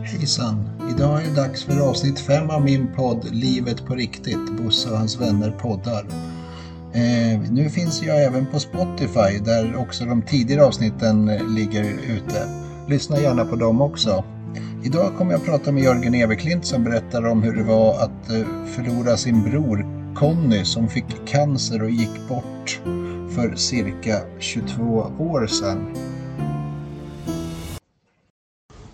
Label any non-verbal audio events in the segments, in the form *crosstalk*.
Hejsan! Idag är det dags för avsnitt 5 av min podd Livet på riktigt, Bosse och hans vänner poddar. Eh, nu finns jag även på Spotify där också de tidigare avsnitten eh, ligger ute. Lyssna gärna på dem också. Idag kommer jag att prata med Jörgen Everklint som berättar om hur det var att eh, förlora sin bror Conny som fick cancer och gick bort för cirka 22 år sedan.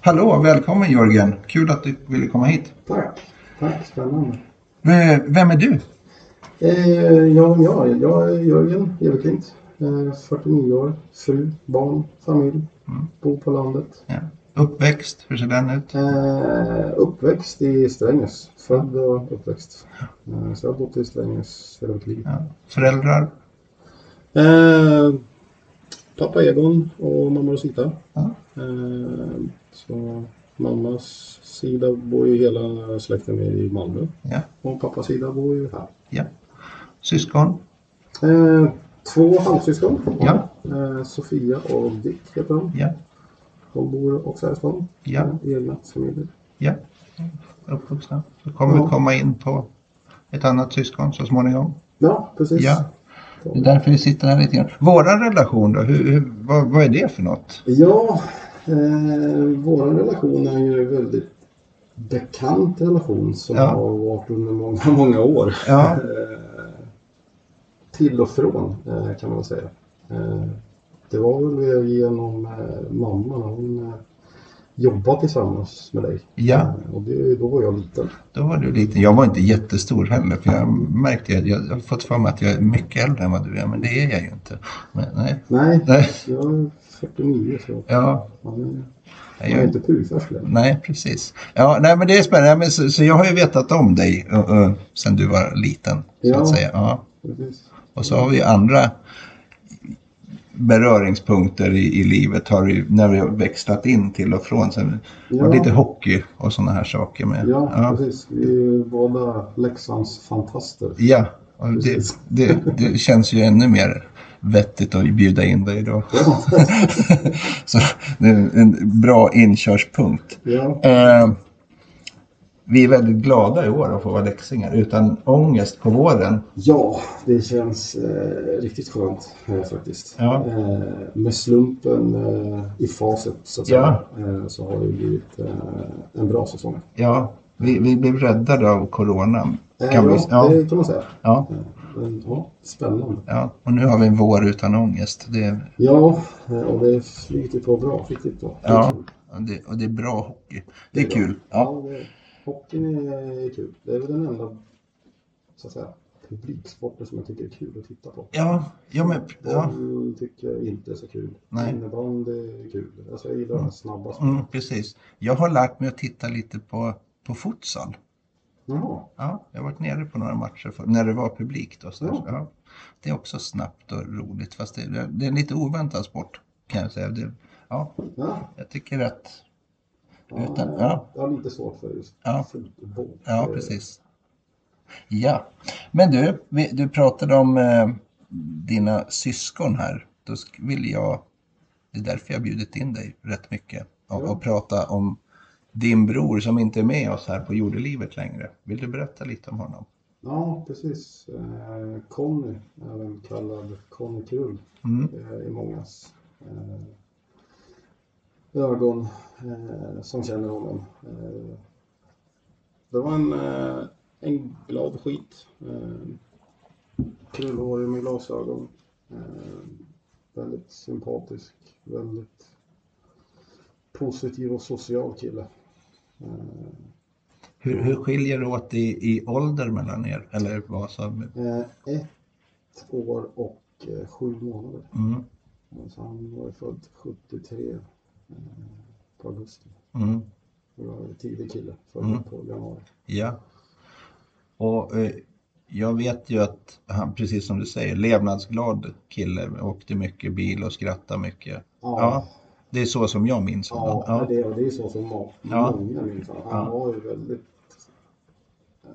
Hallå, välkommen Jörgen! Kul att du ville komma hit. Tack, tack, spännande. V- Vem är du? Eh, ja, ja, jag är Jörgen Everklint, eh, 49 år, fru, barn, familj, bor på landet. Ja. Uppväxt, hur ser den ut? Eh, uppväxt i Strängnäs, född och uppväxt. Eh, så jag har bott i Strängnäs hela mitt liv. Ja. Föräldrar? Eh, pappa Egon och mamma Rosita. Ja. Så mammas sida bor ju hela släkten i Malmö Ja. och pappas sida bor ju här. ja. Syskon? Eh, två halvsyskon. Ja. Eh, Sofia och Dick heter de. Ja. De bor också här i stan. Ja. Egna familjer. Ja. Uppvuxna. Så kommer vi Ja. komma in på ett annat syskon så småningom. Ja, precis. Ja. Det är därför vi sitter här lite grann. Våran relation då, hur, hur, vad, vad är det för något? Ja, eh, vår relation är ju en väldigt bekant relation som Ja. har varit under många, *laughs* många år. Ja. Eh, till och från eh, kan man väl säga. Eh, det var väl genom eh, mamma när hon eh, jobbade tillsammans med dig. Ja. Eh, och det, då var jag liten. Då var du liten. Jag var inte jättestor heller för jag märkte att jag, jag har fått för mig att jag är mycket äldre än vad du är men det är jag ju inte. Men, nej. Nej, Nej. jag 49 så Ja, man man är inte längre. nej precis. Ja, nej men det är spännande. Men, så, så jag har ju vetat om dig uh, uh, sen du var liten så Ja. att säga. Ja. Precis. Och så har vi andra beröringspunkter i, i livet har vi, när vi har växlat in till och från. Sen, Ja. Och lite hockey och sådana här saker med. Ja, ja. precis. Vi är ju båda Leksands fantaster. Ja, och det, det, det känns ju ännu mer vettigt att bjuda in dig då. Ja. *laughs* Så det är en bra inkörspunkt. ja. Eh, vi är väldigt glada i år att få vara läxingar utan ångest på våren. Ja, det känns eh, riktigt skönt eh, faktiskt. Ja. Eh, med slumpen eh, i facit så att säga, eh, så har det blivit eh, en bra säsong. Ja, vi, vi blev räddade av corona. Kan vi, ja, ja, det kan man säga. ja, men, ja, spännande. ja, och nu har vi en vår utan ångest. Det, Ja, eh, och det flyter på bra. Riktigt bra. Det är ja, och det, och det är bra hockey. Det är bra. kul. Ja, Ja, det, hockeyn är kul. Det är väl den enda så att säga, publiksporten som jag tycker är kul att titta på. ja, ja men ja. Boll tycker jag inte är så kul. Nej. Innebandy är kul. Alltså jag gillar de här snabba spelen. Mm, precis. Jag har lärt mig att titta lite på, på futsal. Jaha. Ja, jag har varit nere på några matcher för, när det var publik. Då, så. Ja. ja. Det är också snabbt och roligt fast det, det är en lite oväntad sport kan jag säga. Det, ja, Ja. jag tycker att Utan- ja. Jag har lite svårt för just Ja. fotboll. Ja, precis. Ja, men du, du pratade om eh, dina syskon här. Då vill jag, det är därför jag bjudit in dig rätt mycket och, Ja. och prata om din bror som inte är med oss här på jordelivet längre. Vill du berätta lite om honom? Ja, precis. Eh, Conny, även kallad Conny Krull Mm. eh, i mångas eh, ögon som känner honom. Det var en, en glad skit. Krullhårig med glasögon. Väldigt sympatisk, väldigt positiv och social kille. Hur, hur skiljer det åt i, i ålder mellan er? Eller vad som... Eh, ett år och eh, sju månader. Mm, Så han var född 73 eh, på augusti. mm, Det var en tidig kille, född Mm. på januari. ja. Och eh, jag vet ju att han, precis som du säger, levnadsglad kille. Åkte mycket bil och skrattade mycket. Ja, det är så som jag minns honom. Ja, Ja. Det, det är så som må- Ja. många minns honom. Han Ja. var ju väldigt... Eh,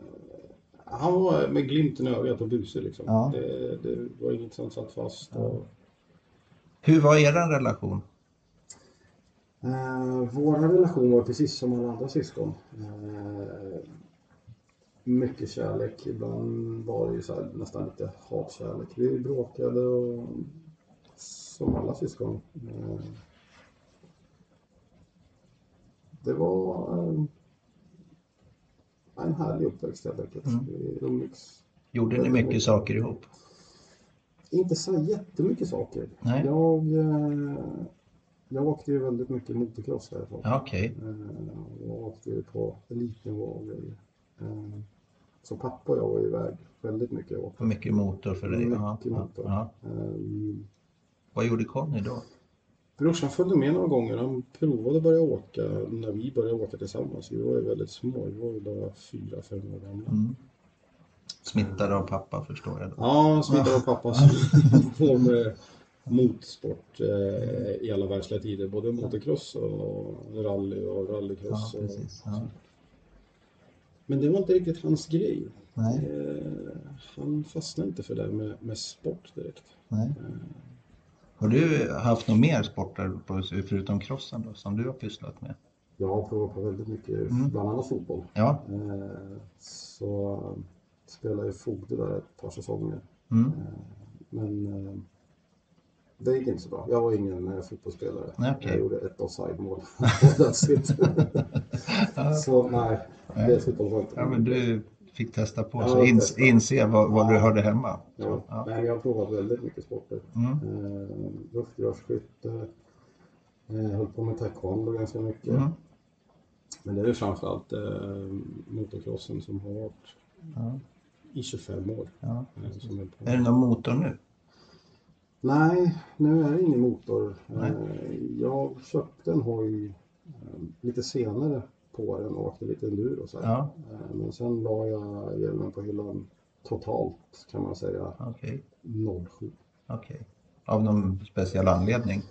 han var med glimten i ögat och busig liksom. Ja. Det, det var inget som satt fast. Och, Hur var er relation? Eh, vår relation var precis som alla andra syskon. Eh, mycket kärlek. Ibland var det ju så här, nästan lite hatkärlek. Vi bråkade och som alla syskon. Eh, det var eh, en härlig uppväxt helt enkelt. Mm. Gjorde ni mycket saker ihop? Inte så jättemycket saker. Nej. Jag, eh, jag åkte ju väldigt mycket motocross härifrån. Ja, okej. Eh, Jag åkte ju på elitnivå och grejer. Eh, Så pappa och jag var iväg väldigt mycket. åkte. Mycket motor för dig? Mycket ja, motor. ja. Eh, Vad gjorde Conny då? Brorsan följde med några gånger. Han provade att börja åka när vi började åka tillsammans. Vi var ju väldigt små. Vi var ju bara fyra, fem år gamla. Mm. Smittad av pappa förstår jag då. Ja, smittade av pappas *laughs* på med motorsport eh, i alla världsliga tider. Både motocross och rally och Ja, rallycross. och, precis. Ja. Men det var inte riktigt hans grej. Eh, han fastnade inte för det med, med sport direkt. nej. Har du haft några mer sporter på, förutom crossen då, som du har pysslat med? Jag har provat på väldigt mycket, Mm. bland annat fotboll. Ja. Eh, så spelade jag Fogde där ett par säsonger. Mm. Eh, men eh, det gick inte så bra. Jag var ingen fotbollsspelare. Okej. Jag gjorde ett offside-mål. *laughs* *laughs* Så nej, det fotboll var inte Ja, men du fick testa på så ins, inse var, var du hörde hemma. Ja. Ja. Nej, jag har provat väldigt mycket sporter. Mm. Eh, luftgevärsskytte, eh, höll på med taekwondo ganska mycket. Mm. Men det är framförallt eh, motocrossen som har varit Ja. i 25 år. Ja. eh, är. Är det någon motor nu? Nej, nu är det ingen motor. Eh, Jag köpte en hoj eh, lite senare på den och åkte lite enduro och så. Ja, Eh, Men sen la jag hjälmen på hyllan totalt kan man säga okej. 07. okej. Av någon speciell anledning?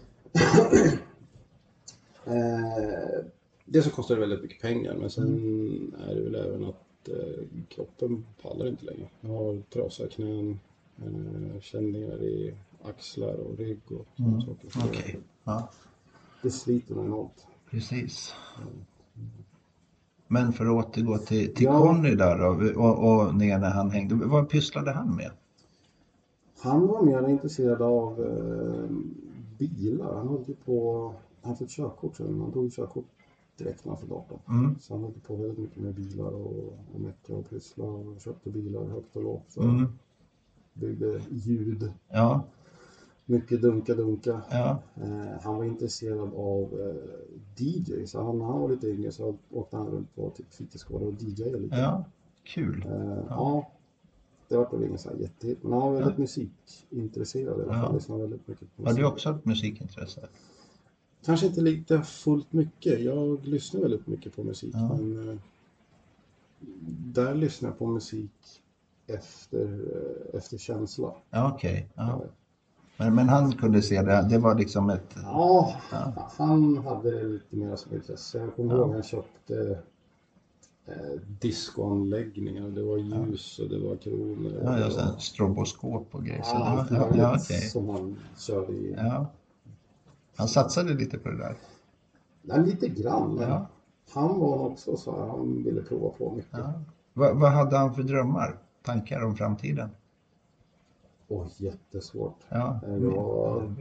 Eh, det så kostar det väldigt mycket pengar men sen är det väl även att eh, kroppen pallar inte längre. Jag har trasiga knän, eh, känningar i axlar och rygg och sådana saker. Så Okej. Ja, Det sliter mig enormt. precis. Men för att återgå till, till Ja. Conny där då, och, och ner när han hängde. Vad pysslade han med? Han var mer intresserad av eh, bilar. Han höll ju på, han fick körkort sen, han tog körkort direkt när han fyllde 18. Mm. Så han höll på väldigt mycket med bilar och, och mecka och pyssla och köpte bilar högt och lågt. Så Mm. byggde ljud, Ja, mycket dunka-dunka. ja, Eh, han var intresserad av eh, DJ, så han, när han var lite yngre så åkte han runt på typ fritidsgårdar och DJade lite. ja. Kul. Eh, ja. det var väl ingen sån här jättehit, men han var väldigt musikintresserad i alla fall. Ja. Lyssnade väldigt mycket på Har du också ett musikintresse? Kanske inte lite fullt mycket. Jag lyssnar väldigt mycket på musik, Ja. men eh, där lyssnar jag på musik efter, eh, efter känsla. Ja, okej. Ja. Men, men han kunde se det, det var liksom ett... Ja, Ja. han hade det lite mer som intresse. Jag kommer Ja. ihåg han köpte eh, discoanläggningar. Det var ljus och det var kronor. Ja, ja, det sen var stroboskop och grejer. Så, allt ja, ja, ja, okej. som han körde i. Ja. Han satsade lite på det där. Ja, lite grann. Ja. Han var också så här, han ville prova på mycket. Ja. Vad, vad hade han för drömmar? Tankar om framtiden? Åh, jättesvårt. Ja. Eh, Jag,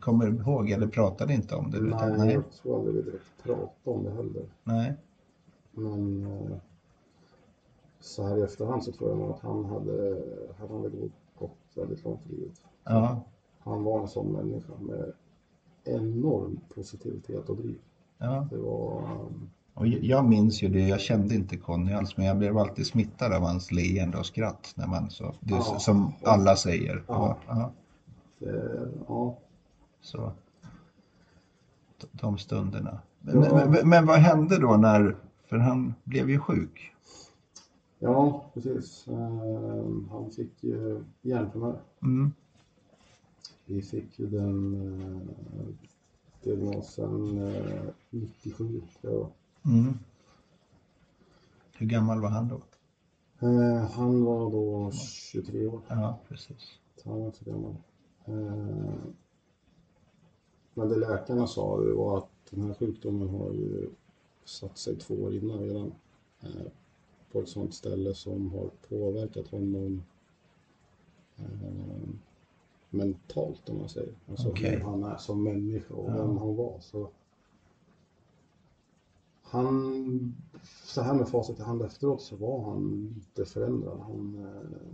Kommer du ihåg eller pratade inte om det? utan- nej, jag tror aldrig vi direkt pratade om det heller. nej. Men eh, så här i efterhand så tror jag nog att han hade, han hade gått väldigt långt i livet. Ja. Han var en sån människa med enorm positivitet och driv. ja. Det var... um, Och jag minns ju det, jag kände inte Conny alls, men jag blev alltid smittad av hans leende och skratt. När man så, det Ja. som alla säger. Ja. Ja. Så. De- De stunderna. Men, men, men vad hände då när, för han blev ju sjuk. ja, precis. Eh, han fick ju hjärntumör. Mm. Vi fick ju den eh, diagnosen eh, 97, tror jag. Mm. Hur gammal var han då? Eh, han var då 23 år. Ja, precis. Så han var inte gammal. Eh, men det läkarna sa var att den här sjukdomen har ju satt sig två år innan redan. Eh, på ett sånt ställe som har påverkat honom eh, mentalt om man säger. Alltså Okej. hur han är som människa och Ja. vem han var. Så han, så här med facit i hand efteråt så var han lite förändrad. Han eh,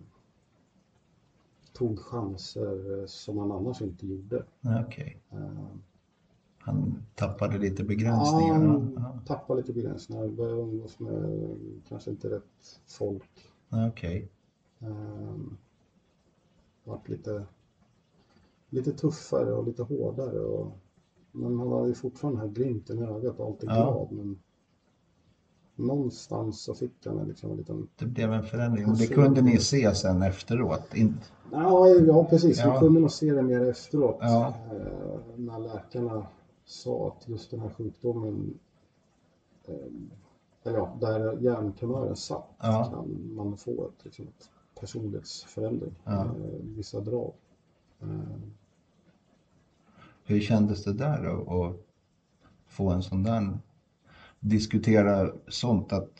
tog chanser eh, som han annars inte gjorde. Nej, Okej. Eh, Han tappade lite Ja, begränsningar. han Ja, tappade lite begränsningar, började umgås med kanske inte rätt folk. ja. Okej. Um, vart lite, lite tuffare och lite hårdare. Och, men han hade ju fortfarande den här glimten i ögat och alltid Ja. glad. Men någonstans så fick han en liksom en liten... Det blev en förändring. Och det kunde ni se sen efteråt? In... Ja, ja precis. Ja. Vi kunde nog se det mer efteråt. Ja. eh, när läkarna sa att just den här sjukdomen eh, eller ja, där hjärntumören satt Ja. kan man få ett, liksom, ett personlighetsförändring. Ja. Eh, vissa drag. Eh, Hur kändes det där då, att få en sån där... Diskutera sånt att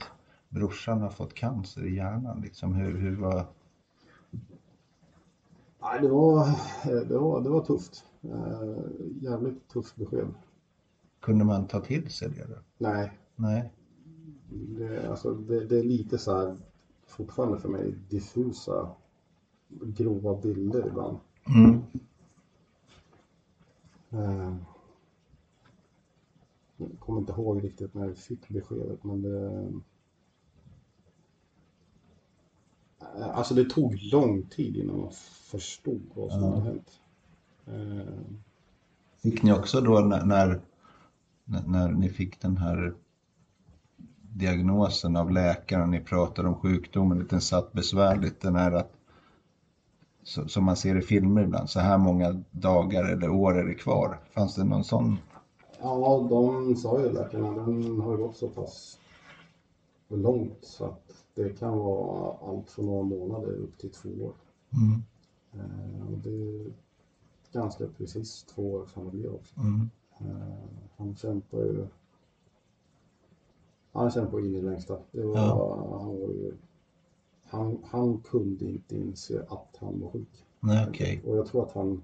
brorsan har fått cancer i hjärnan. Liksom. Hur, hur var... nej, det, var, eh, det, var, det var tufft. Eh, jävligt tufft besked. Kunde man ta till sig det? Då? Nej, Nej. det, alltså, det, det är lite så här fortfarande för mig diffusa grova bilder ibland. Mm. Eh, Jag kommer inte ihåg riktigt när jag fick beskedet men det... Alltså det tog lång tid innan man förstod vad som Ja. hade hänt. Eh, Fick ni också då när, när, när ni fick den här diagnosen av läkaren, ni pratade om sjukdomen, den satt besvärligt, den här att som man ser i filmer ibland, så här många dagar eller år är det kvar. Fanns det någon sån? Ja, de sa ju läkarna, den har ju gått så pass långt så att det kan vara allt från några månader upp till två år. Mm. Eh, Och det är ganska precis två år som det blev också. Mm. Eh, Han kämpar ju han kämpar in i det längsta. Det var, Ja. han, var ju, han, han kunde inte inse att han var sjuk. Nej, okej. Och jag tror att han,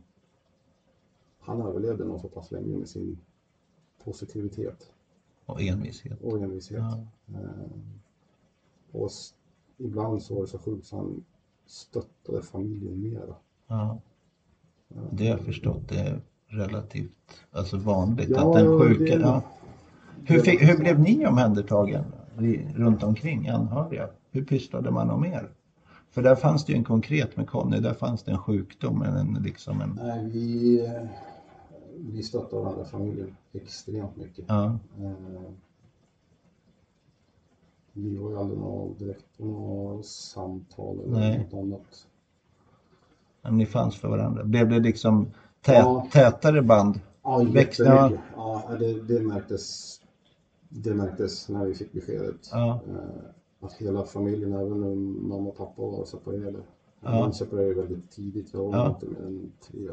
han överlevde nog så pass länge med sin positivitet Och envishet. och envishet. Ja. Eh, och ibland så var det så sjukt så han stöttade familjen mera. Ja. Det har jag förstått, det är relativt alltså vanligt Ja, att den sjuka... det- Ja. Hur, fick, hur blev ni omhändertagen runt omkring anhöriga? Hur pysslade man om er? För där fanns det ju en konkret med Conny, där fanns det en sjukdom, en, liksom en... Nej, vi, eh, vi stöttade varandra, familjen, extremt mycket. Ja, Eh, Vi var ju aldrig något direkt på något samtal eller Nej. något annat. men ni fanns för varandra. Blev det liksom tät, Ja. tätare band? Ja, Växte- jättemycket. Ja, det, det, märktes, det märktes när vi fick beskedet. Ja. Eh, Att hela familjen, även om mamma och pappa var separerade. Ja. De separerade väldigt tidigt. Jag var Ja. inte mer än tre,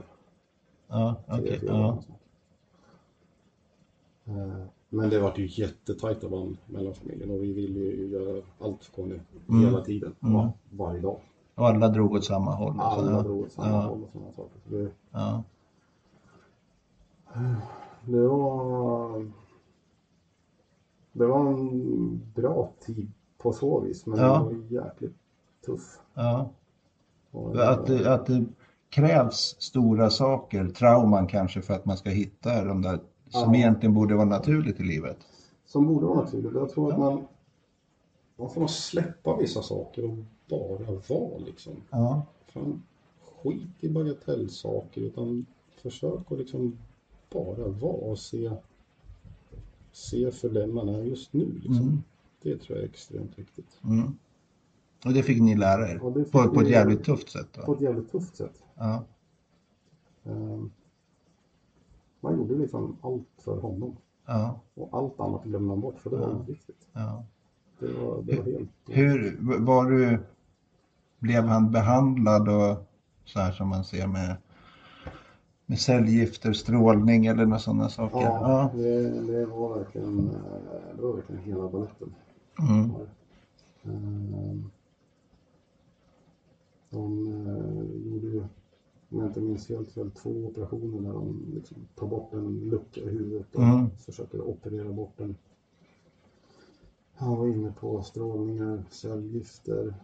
Ja, okej. fyra år. ja. Eh, Men det var ju jättetajta band mellan familjen och vi ville ju göra allt för Conny Mm. hela tiden. Mm. Varje dag. Och alla drog åt samma håll? Alla ja. drog åt samma Ja. håll och sådana saker. Så det, Ja. det var... Det var en bra tid på så vis, men Ja. det var jäkligt tuff. ja. Och, Att, att det krävs stora saker, trauman kanske, för att man ska hitta de där som Ja. egentligen borde vara naturligt i livet. Som borde vara naturligt. Jag tror att Ja. man, man får släppa vissa saker och bara vara liksom. Ja. Fan, skit i bagatellsaker utan försök att liksom bara vara och se, se för den man är just nu. Liksom. Mm. Det tror jag är extremt viktigt. Mm. Och det fick ni lära er Ja, på, på ett jävligt tufft sätt. På Då. ett jävligt tufft sätt. Ja. Ehm, Man gjorde liksom allt för honom. Ja. Och allt annat glömde man bort för det var Ja. oviktigt. Ja. Det var, det var helt... Hur var du, blev han behandlad och så här som man ser med med cellgifter, strålning eller några sådana saker? Ja, Det, det var verkligen, eh, det var verkligen hela baletten. Mm. De eh, ju, om jag inte minns helt fel, två operationer där de liksom tar bort en lucka i huvudet och Mm. försöker operera bort den. Han var inne på strålningar, cellgifter.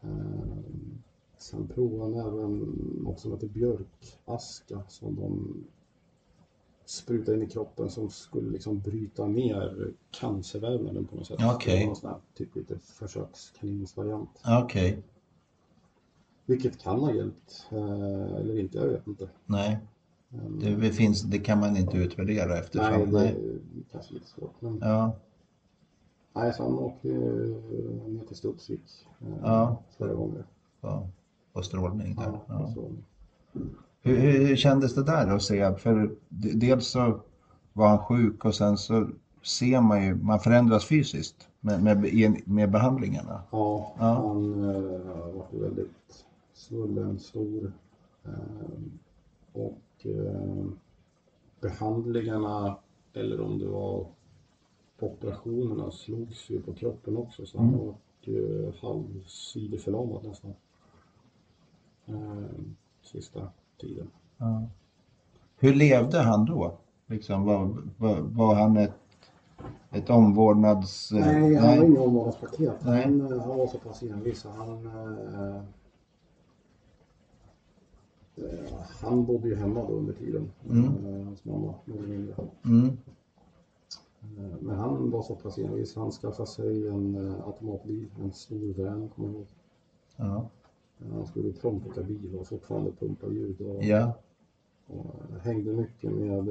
Eh, Sen provade han även något som heter björkaska som de sprutade in i kroppen som skulle liksom bryta ner cancervävnaden på något sätt. Okej. Det var någon sån här, typ lite försökskaninsvariant. Okej, Vilket kan ha hjälpt, eh, eller inte, jag vet inte. nej. Det, finns, det kan man inte utvärdera nej, eftersom. det är kanske lite svårt. Men, Ja, nej, så han åkte ju ner till Studsvik eh, Ja. flera gånger. på, på strålning. Där. Ja, Ja. så, Hur, hur, kändes det där att se? För dels så var han sjuk och sen så ser man ju, man förändras fysiskt med, med, med behandlingarna. Ja, Ja. han eh, var väldigt svullen, stor. Eh, och eh, behandlingarna, eller om det var operationerna, slogs ju på kroppen också. Så han Mm. var ju halvsideförlamad nästan. Eh, sista tiden. Ja. Hur levde han då? Liksom, var, var, var han ett, ett omvårdnads... Nej, han var ingen omvårdnadspaket. Nej. Han, eh, han var så pass envis han... Eh, han bodde ju hemma då under tiden. Mm. Eh, hans mamma, mer eller mindre. Mm, Eh, men han var så pass envis. Han skaffade sig en automatbil, en stor van, kommer jag ihåg. ja. Han skulle pråmplocka bil och fortfarande pumpa ljud. Och, ja, och hängde mycket med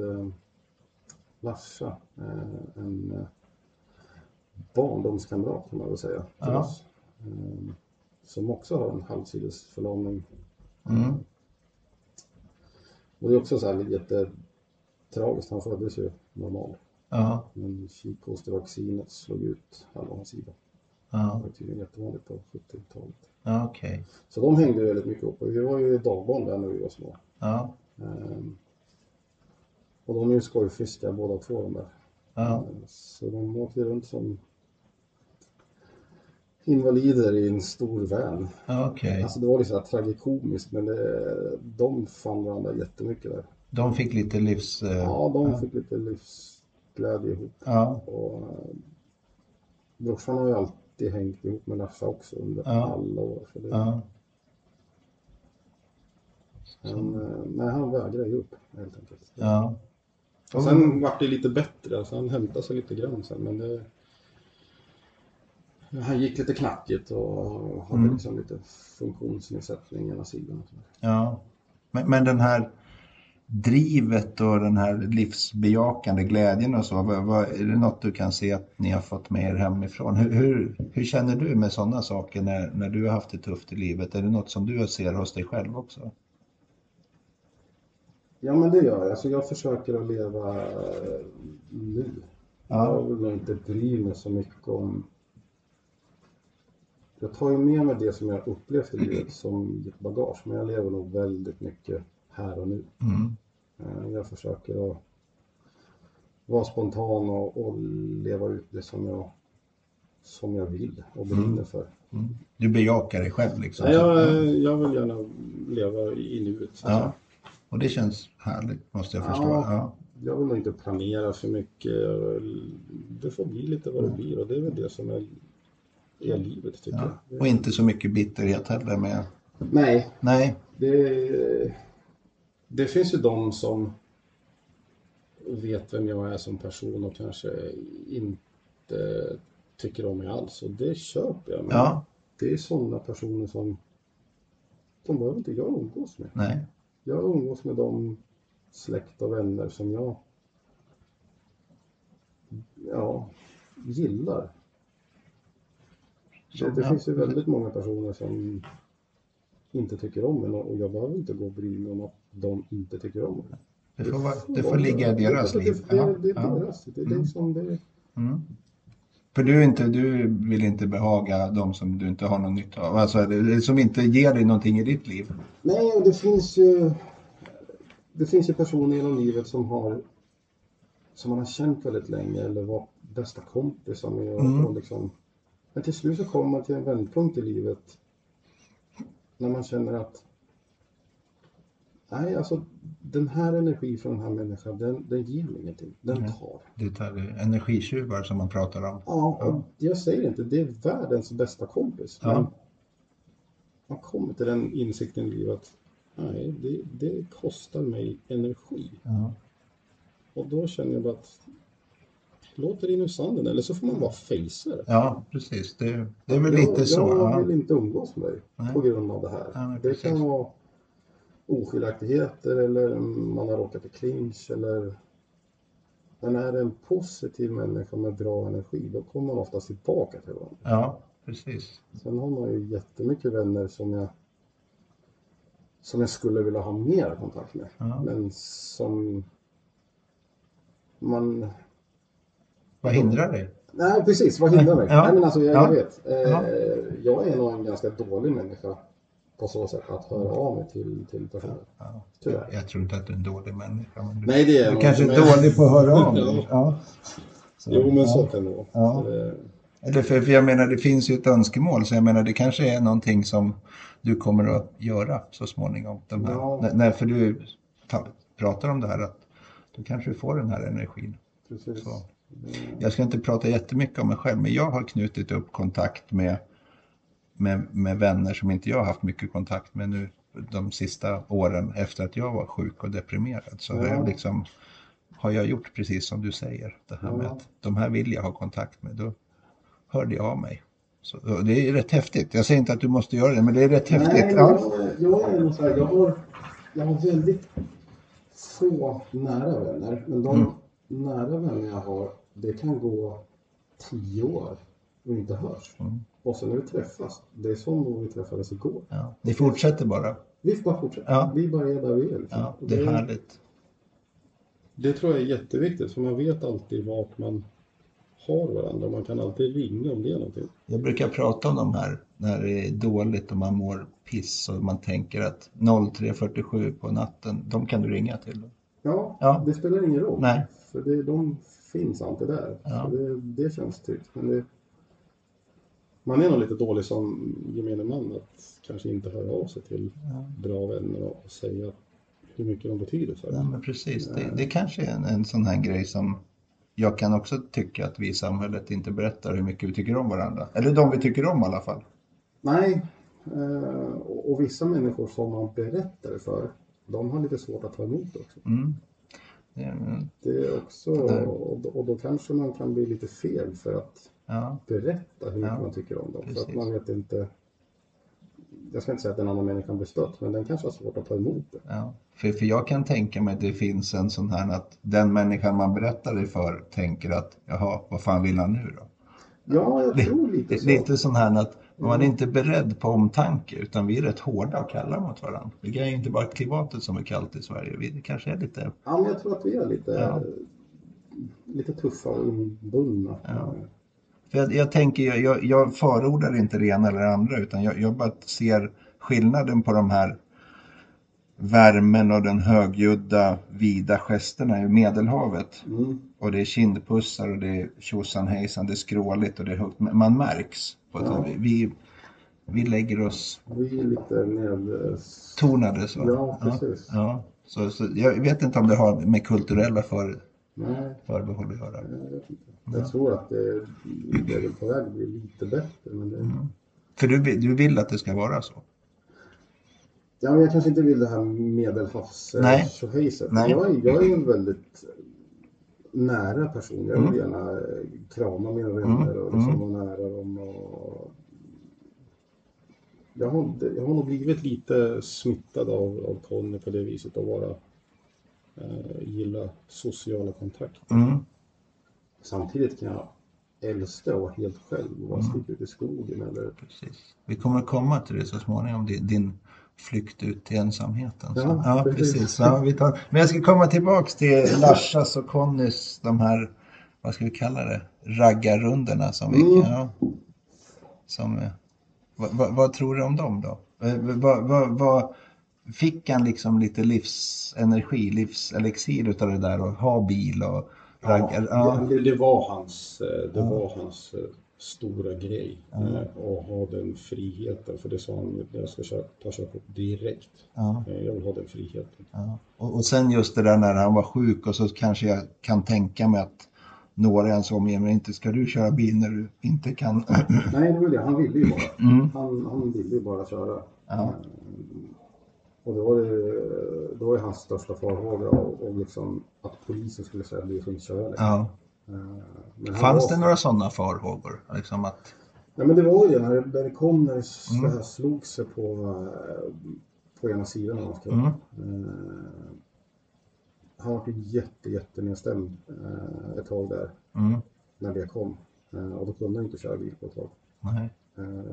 Larsa, en barndomskamrat kan man väl säga till Ja. oss. Som också har en halvsidesförlamning. Mm. Och det är också så här jättetragiskt, han föddes ju normal. ja, Men kikhostevaccinet slog ut halva hans sida. Det ja, var tydligen jättevanligt på 70-talet. ja okej. Så de hängde väldigt mycket upp vi var ju dagbarn där när vi var små. Ja, Ehm, och de är ju skojfiskar båda två de där. ja, Ehm, Så de åkte runt som invalider i en stor van. ja okej. Alltså det var lite så här tragikomiskt men det, de fann varandra jättemycket där. De fick lite livs... eh, Ja, de fick lite livsglädje ihop. ja, Och eh, brorsan har ju alltid hängt ihop med Laffa också under Ja. alla år. Så det, ja, han, eh, nej, han vägrade ju upp helt enkelt. ja. Och sen vart det lite bättre, alltså han hämtade sig lite grann sen men det... Han gick lite knackigt och hade Mm. liksom lite funktionsnedsättning i ena sidan. Ja. Men, men den här drivet och den här livsbejakande glädjen och så, vad, vad, är det något du kan se att ni har fått med er hemifrån? Hur, hur, hur känner du med sådana saker när, när du har haft det tufft i livet? Är det något som du ser hos dig själv också? Ja men det gör jag. Alltså jag försöker att leva eh, nu. Ja. Jag vill inte bry mig så mycket om... Jag tar ju med mig det som jag upplevt i livet som ett bagage. Men jag lever nog väldigt mycket här och nu. Mm. Eh, Jag försöker att vara spontan och, och leva ut det som jag, som jag vill och brinner för. Mm. Du bejakar dig själv liksom? Nej, jag, jag vill gärna leva i nuet. Ja. Och det känns härligt måste jag förstå. Ja. Ja. Jag vill nog inte planera för mycket. Det får bli lite vad det blir och det är väl det som är, är livet tycker Ja. jag. Och inte så mycket bitterhet heller med... Nej, Nej. det, det finns ju de som vet vem jag är som person och kanske inte tycker om mig alls och det köper jag. Men Ja. det är sådana personer som de behöver inte jag umgås med. Nej. Jag umgås med de släkt och vänner som jag ja, gillar. Det, det finns ju väldigt många personer som inte tycker om en och jag behöver inte gå och bry mig om att de inte tycker om mig. Det får, vara, det får ligga i deras liv. Det, Ja. det, det är Ja. deras. Det är det. Mm. För du, inte, du vill inte behaga de som du inte har någon nytta av, alltså som inte ger dig någonting i ditt liv. Nej, och det finns ju det finns ju personer genom livet som har som man har känt väldigt länge eller var bästa kompisar med. Och, Mm. och liksom, men till slut så kommer man till en vändpunkt i livet när man känner att nej, alltså den här energin från den här människan, den, den ger mig ingenting. Den Nej. tar. Det är energitjuvar som man pratar om. Ja, och jag säger inte, det är världens bästa kompis. Ja. Men man kommer till den insikten i livet att nej, det, det kostar mig energi. Ja. Och då känner jag bara att låt det rinna ur sanden eller så får man bara fejsa det. Ja, precis. Det, det är väl jag, lite så. Jag Ja. vill inte umgås med dig Nej. på grund av det här. Ja, det kan vara oskiljaktigheter eller man har råkat i clinch eller men är det en positiv människa med bra energi då kommer man oftast tillbaka till varandra. ja, precis. Sen har man ju jättemycket vänner som jag som jag skulle vilja ha mer kontakt med. Ja. Men som man Vad hindrar dig? Nej, precis. Vad hindrar mig? *laughs* Ja. Nej, men alltså, jag, Ja. jag vet. Eh, Ja. Jag är nog en ganska dålig människa på så sätt att höra av mig till, till personer. Ja. Tyvärr. Jag tror inte att du är en dålig människa. Men du, Nej, det är jag du kanske är men- dålig på att höra av dig. *laughs* Ja. Så, Jo, men så kan det vara. Eller för, för jag menar, det finns ju ett önskemål, så jag menar, det kanske är någonting som du kommer att göra så småningom. De här, Ja. när, för du ta, pratar om det här, att då kanske du får den här energin. Precis. Så. Mm. Jag ska inte prata jättemycket om mig själv, men jag har knutit upp kontakt med, med, med vänner som inte jag har haft mycket kontakt med nu de sista åren efter att jag var sjuk och deprimerad. Så har, Ja. jag liksom, har jag gjort precis som du säger. Det här med Ja. att de här vill jag ha kontakt med. Då hörde jag av mig. Så, det är rätt häftigt. Jag säger inte att du måste göra det, men det är rätt häftigt. Nej, men Ja. jag, jag här, jag har, jag har väldigt få nära vänner. Men de Mm. nära vänner jag har, det kan gå tio år och inte hörs. Mm. Och sen när vi träffas, det är som då vi träffades igår. Ja. Ni fortsätter bara. Vi bara fortsätter. Ja. Vi bara är där vi är. Liksom. Ja, det är härligt. det tror jag är jätteviktigt, för man vet alltid vart man har varandra. Man kan alltid ringa om det är någonting. Jag brukar prata om de här när det är dåligt och man mår piss och man tänker att 03.47 på natten, de kan du ringa till. Ja, Ja. det spelar ingen roll. Nej. För det, de finns alltid där. Ja. Det, det känns tryggt. Men det, man är nog lite dålig som gemene man att kanske inte höra av sig till bra vänner och säga hur mycket de betyder för Ja, en. men precis. Det, det kanske är en, en sån här grej som jag kan också tycka att vi i samhället inte berättar hur mycket vi tycker om varandra. Eller de vi tycker om i alla fall. Nej, eh, och, vissa människor som man berättar det för, de har lite svårt att ta emot det också. Mm. Det, är- Det är också, och, då- och då kanske man kan bli lite fel för att ja, berätta hur mycket Ja, man tycker om dem. För att precis. man vet inte, jag ska inte säga att den andra människan blir stött, men den kanske har svårt att ta emot det. ja. För, för jag kan tänka mig att det finns en sån här att den människan man berättar det för tänker att jaha, vad fan vill han nu då? Ja, jag tror lite så. lite sån här att man är inte beredd på omtanke utan vi är rätt hårda och kalla mot varandra. Det är inte bara klimatet som är kallt i Sverige. Vi kanske är lite... Ja, men jag tror att vi är lite, Ja. lite tuffa och inbundna. Ja. För jag, jag tänker, jag- jag, jag förordar inte det ena eller det andra utan jag, jag bara ser skillnaden på de här värmen och den högljudda vida gesterna i Medelhavet. Mm. Och det är kindpussar och det är tjosan hejsan, det är skråligt och det är högt. Man märks. Ja. vi, vi, vi lägger oss Vi är lite med... tonade så. Ja, precis. Ja, Så, så jag vet inte om det har med kulturella för, Nej, förbehåll att göra. jag tror att det, det är på väg att bli lite bättre. Men det, Mm. För du, du vill att det ska vara så? Ja, men jag kanske inte vill det här medelhavs Nej. eh. Jag, är- jag är en väldigt nära person. Jag vill Mm. gärna eh, krama mina vänner och liksom Mm. vara nära dem. Och... Jag, har, jag har nog blivit lite smittad av, av Conny på det viset att vara eh, gilla sociala kontakter. Mm. Samtidigt kan jag älska att vara helt själv och bara sticka ut i skogen eller Precis. Vi kommer komma till det så småningom, din, din flykt ut i ensamheten. Så, Ja, ja, precis. precis. Ja, vi tar, men jag ska komma tillbaks till Larsas och Connys, de här, vad ska vi kalla det, raggarrundorna som vi Mm. ja, som, eh, vad, vad, vad tror du om dem då? Eh, Vad, vad, vad, fick han liksom lite livsenergi, livselixir utav det där och ha bil och raggar? Ja, det, det var hans, eh, det var hans stora grej. eh, Att ha den friheten. För det sa han, jag ska ta körkort direkt. Ja. Eh, Jag vill ha den friheten. Ja. Och, och sen just det där när han var sjuk och så kanske jag kan tänka mig att några i hans omgivning, inte ska du köra bil när du inte kan. *clears throat* Nej, det var det. Han ville ju bara. Mm. Han, han ville ju bara köra. Ja. Och då var det, då var det hans största farhåga och, och liksom att polisen skulle säga att du får inte köra längre. Ja. Fanns var- det några sådana farhågor? Liksom att, Nej men det var ju när det, när det kom när det, Mm. slog sig på, eh, på ena sidan kropp. Mm. Eh, han var ju jätte, jätte nedstämd eh, ett tag där mm, när det kom. Eh, och då kunde han inte köra bil på ett tag. nej.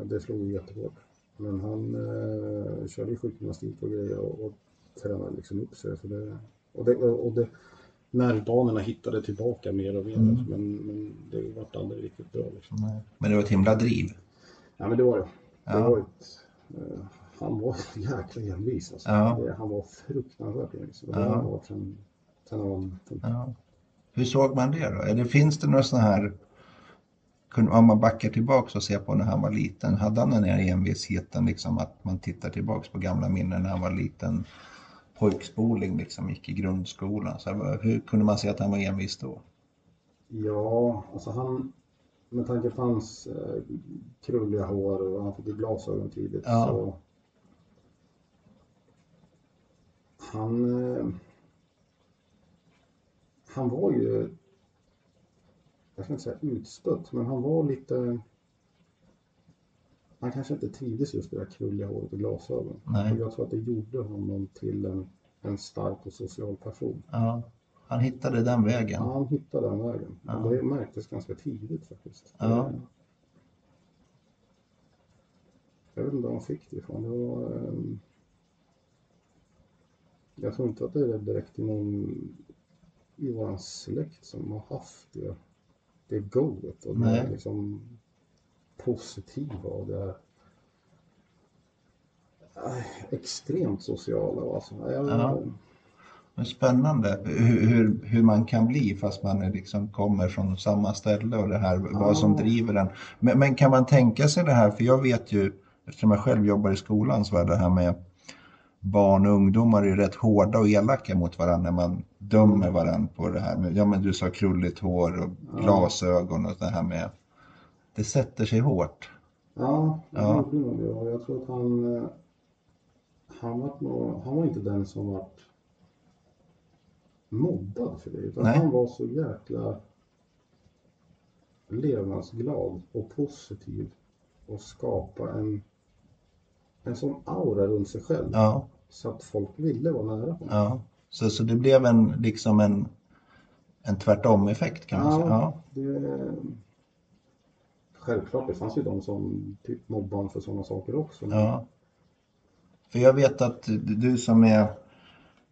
Det slog ju jättehårt. Men han eh, körde ju sjukgymnastik och grejer och, och tränade liksom upp sig. Så det, och det, och det, nervbanorna hittade tillbaka mer och mer. Mm. Men, men det vart aldrig riktigt bra. Liksom. Men det var ett himla driv. Ja men det var det. Det Ja. var ett, eh, han var *laughs* jäkla envis alltså. Ja. Det, han var fruktansvärt envis. Ja. han sen, sen han. Ja. Hur såg man det då? Eller finns det några sådana här, om man backar tillbaks och ser på när han var liten, hade han den här envisheten liksom att man tittar tillbaks på gamla minnen när han var liten pojkspoling liksom, gick i grundskolan. Så här, hur kunde man se att han var envis då? Ja, alltså han, med tanke på hans eh, krulliga hår och han fick glasögon tidigt Ja. så han, eh, han var ju, jag ska inte säga utstött, men han var lite, han kanske inte trivdes just med det där krulliga håret och glasögon. Nej. Jag tror att det gjorde honom till en, en stark och social person. Ja, han hittade den vägen. Ja, han hittade den vägen. Ja. Det märktes ganska tidigt faktiskt. Ja. Jag vet inte var han fick det ifrån. Det var, ehm, jag tror inte att det är direkt någon i vår släkt som har haft det, det goet och det liksom positiva och det är äh, extremt sociala. Alltså. Jag, Ja. Men Spännande hur, hur, hur man kan bli fast man liksom kommer från samma ställe och det här, vad som Ja. driver den. Men, men kan man tänka sig det här, för jag vet ju, eftersom jag själv jobbar i skolan, så är det här med barn och ungdomar är rätt hårda och elaka mot varandra när man dömer varandra på det här med, ja men du sa krulligt hår och Ja. glasögon och det här med, det sätter sig hårt. Ja, Ja. gjorde nog. Och jag tror att han, eh, han, var nog, han var inte den som var mobbad för det. Utan Nej. han var så jäkla levnadsglad och positiv och skapa en, en sån aura runt sig själv. Ja, Så att folk ville vara nära honom. ja. Så, så det blev en, liksom en, en tvärtom-effekt kan man säga. Ja. det, självklart, det fanns ju de som typ mobbade för sådana saker också. men- Ja. För jag vet att du- som är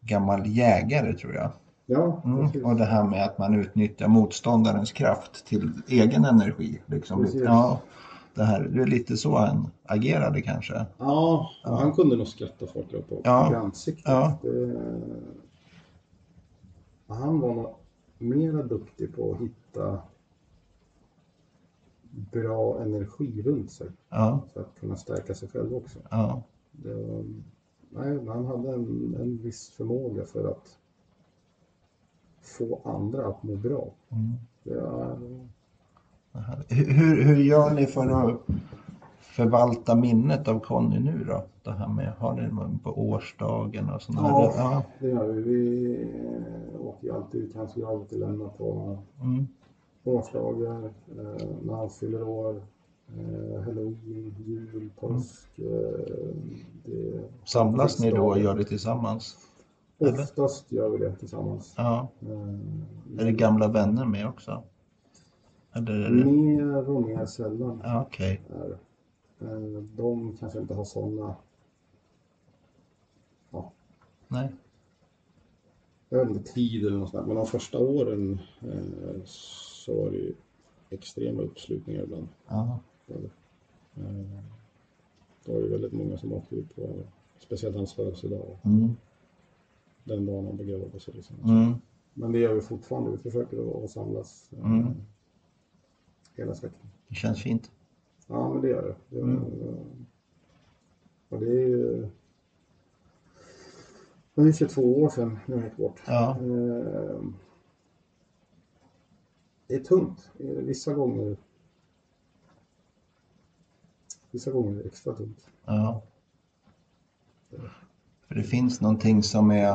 gammal jägare tror jag. ja Mm. Och det här med att man utnyttjar motståndarens kraft till egen energi. Liksom. Precis. Ja, det, här, det är lite så han agerade kanske. Ja, Ja. han kunde nog skratta folk upp på Ja. ansiktet. Ja. Det, han var nog mera duktig på att hitta bra energi runt sig Ja, för att kunna stärka sig själv också. ja, var, nej, han hade en, en viss förmåga för att få andra att må bra. mm. Här. Hur, hur- gör ni för att förvalta minnet av Conny nu då? Det här med, har ni någon på årsdagen och sådana Ja. här? Ja. det gör vi. Vi åker ju alltid ut hans grav till lämna på Mm. Årsdagar, eh, när han fyller år, eh, halloween, jul, påsk. Eh, det, Samlas ni då och gör det tillsammans? oftast gör vi det tillsammans. Ja. Eh, Är det gamla vänner med också? Eller är det... mer och mer sällan. Ja. Eh, de kanske inte har sådana, ja, Nej. jag vet inte, tid eller något sånt där. Men de första åren eh, så var det ju extrema uppslutningar ibland. Ja. Eh, Det var ju väldigt många som åkte ut på speciellt hans födelsedag. Mm. Den dagen han begraver sig. Liksom. Mm. Men det gör vi fortfarande. Vi försöker att samlas eh, Mm. hela släkten. Det känns fint. Ja, men det gör det. det Mm. Och det är ju... Det är 22 år sedan jag gick bort. Ja. Eh, Det är tungt. Vissa gånger Vissa gånger är det extra tungt. Ja. För det finns någonting som är...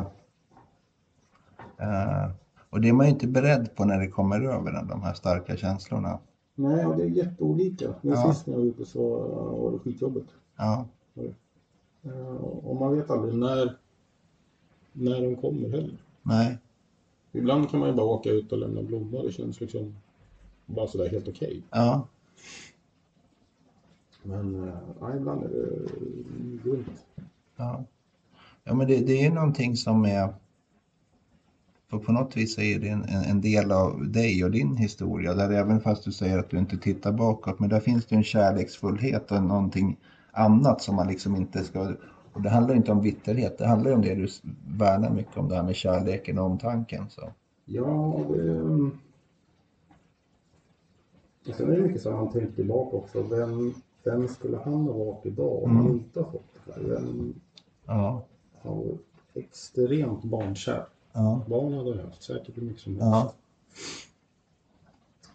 eh, och det är man ju inte beredd på när det kommer över en, de här starka känslorna. Nej, och det är jätteolika. Nu Ja. sist när jag var ute så var det skitjobbigt. Ja, Eh, Och man vet aldrig när, när de kommer heller. nej. Ibland kan man ju bara åka ut och lämna blommor. Det känns liksom bara sådär helt okej. Ja, Men eh, ja, ibland är det grymt. ja. ja men det, det är någonting som är... För på något vis är det en, en en del av dig och din historia. Där även fast du säger att du inte tittar bakåt, men där finns det en kärleksfullhet och någonting annat som man liksom inte ska... Och det handlar inte om bitterhet, det handlar om det du värnar mycket om, det här med kärleken och omtanken. Så. Ja, det... Och sen är det mycket så man tänker tillbaka också. Vem, vem skulle han ha varit idag om han Mm. inte har fått det här? Vem Ja, han var extremt barnkär. ja, Barn hade han haft säkert hur mycket som helst. ja,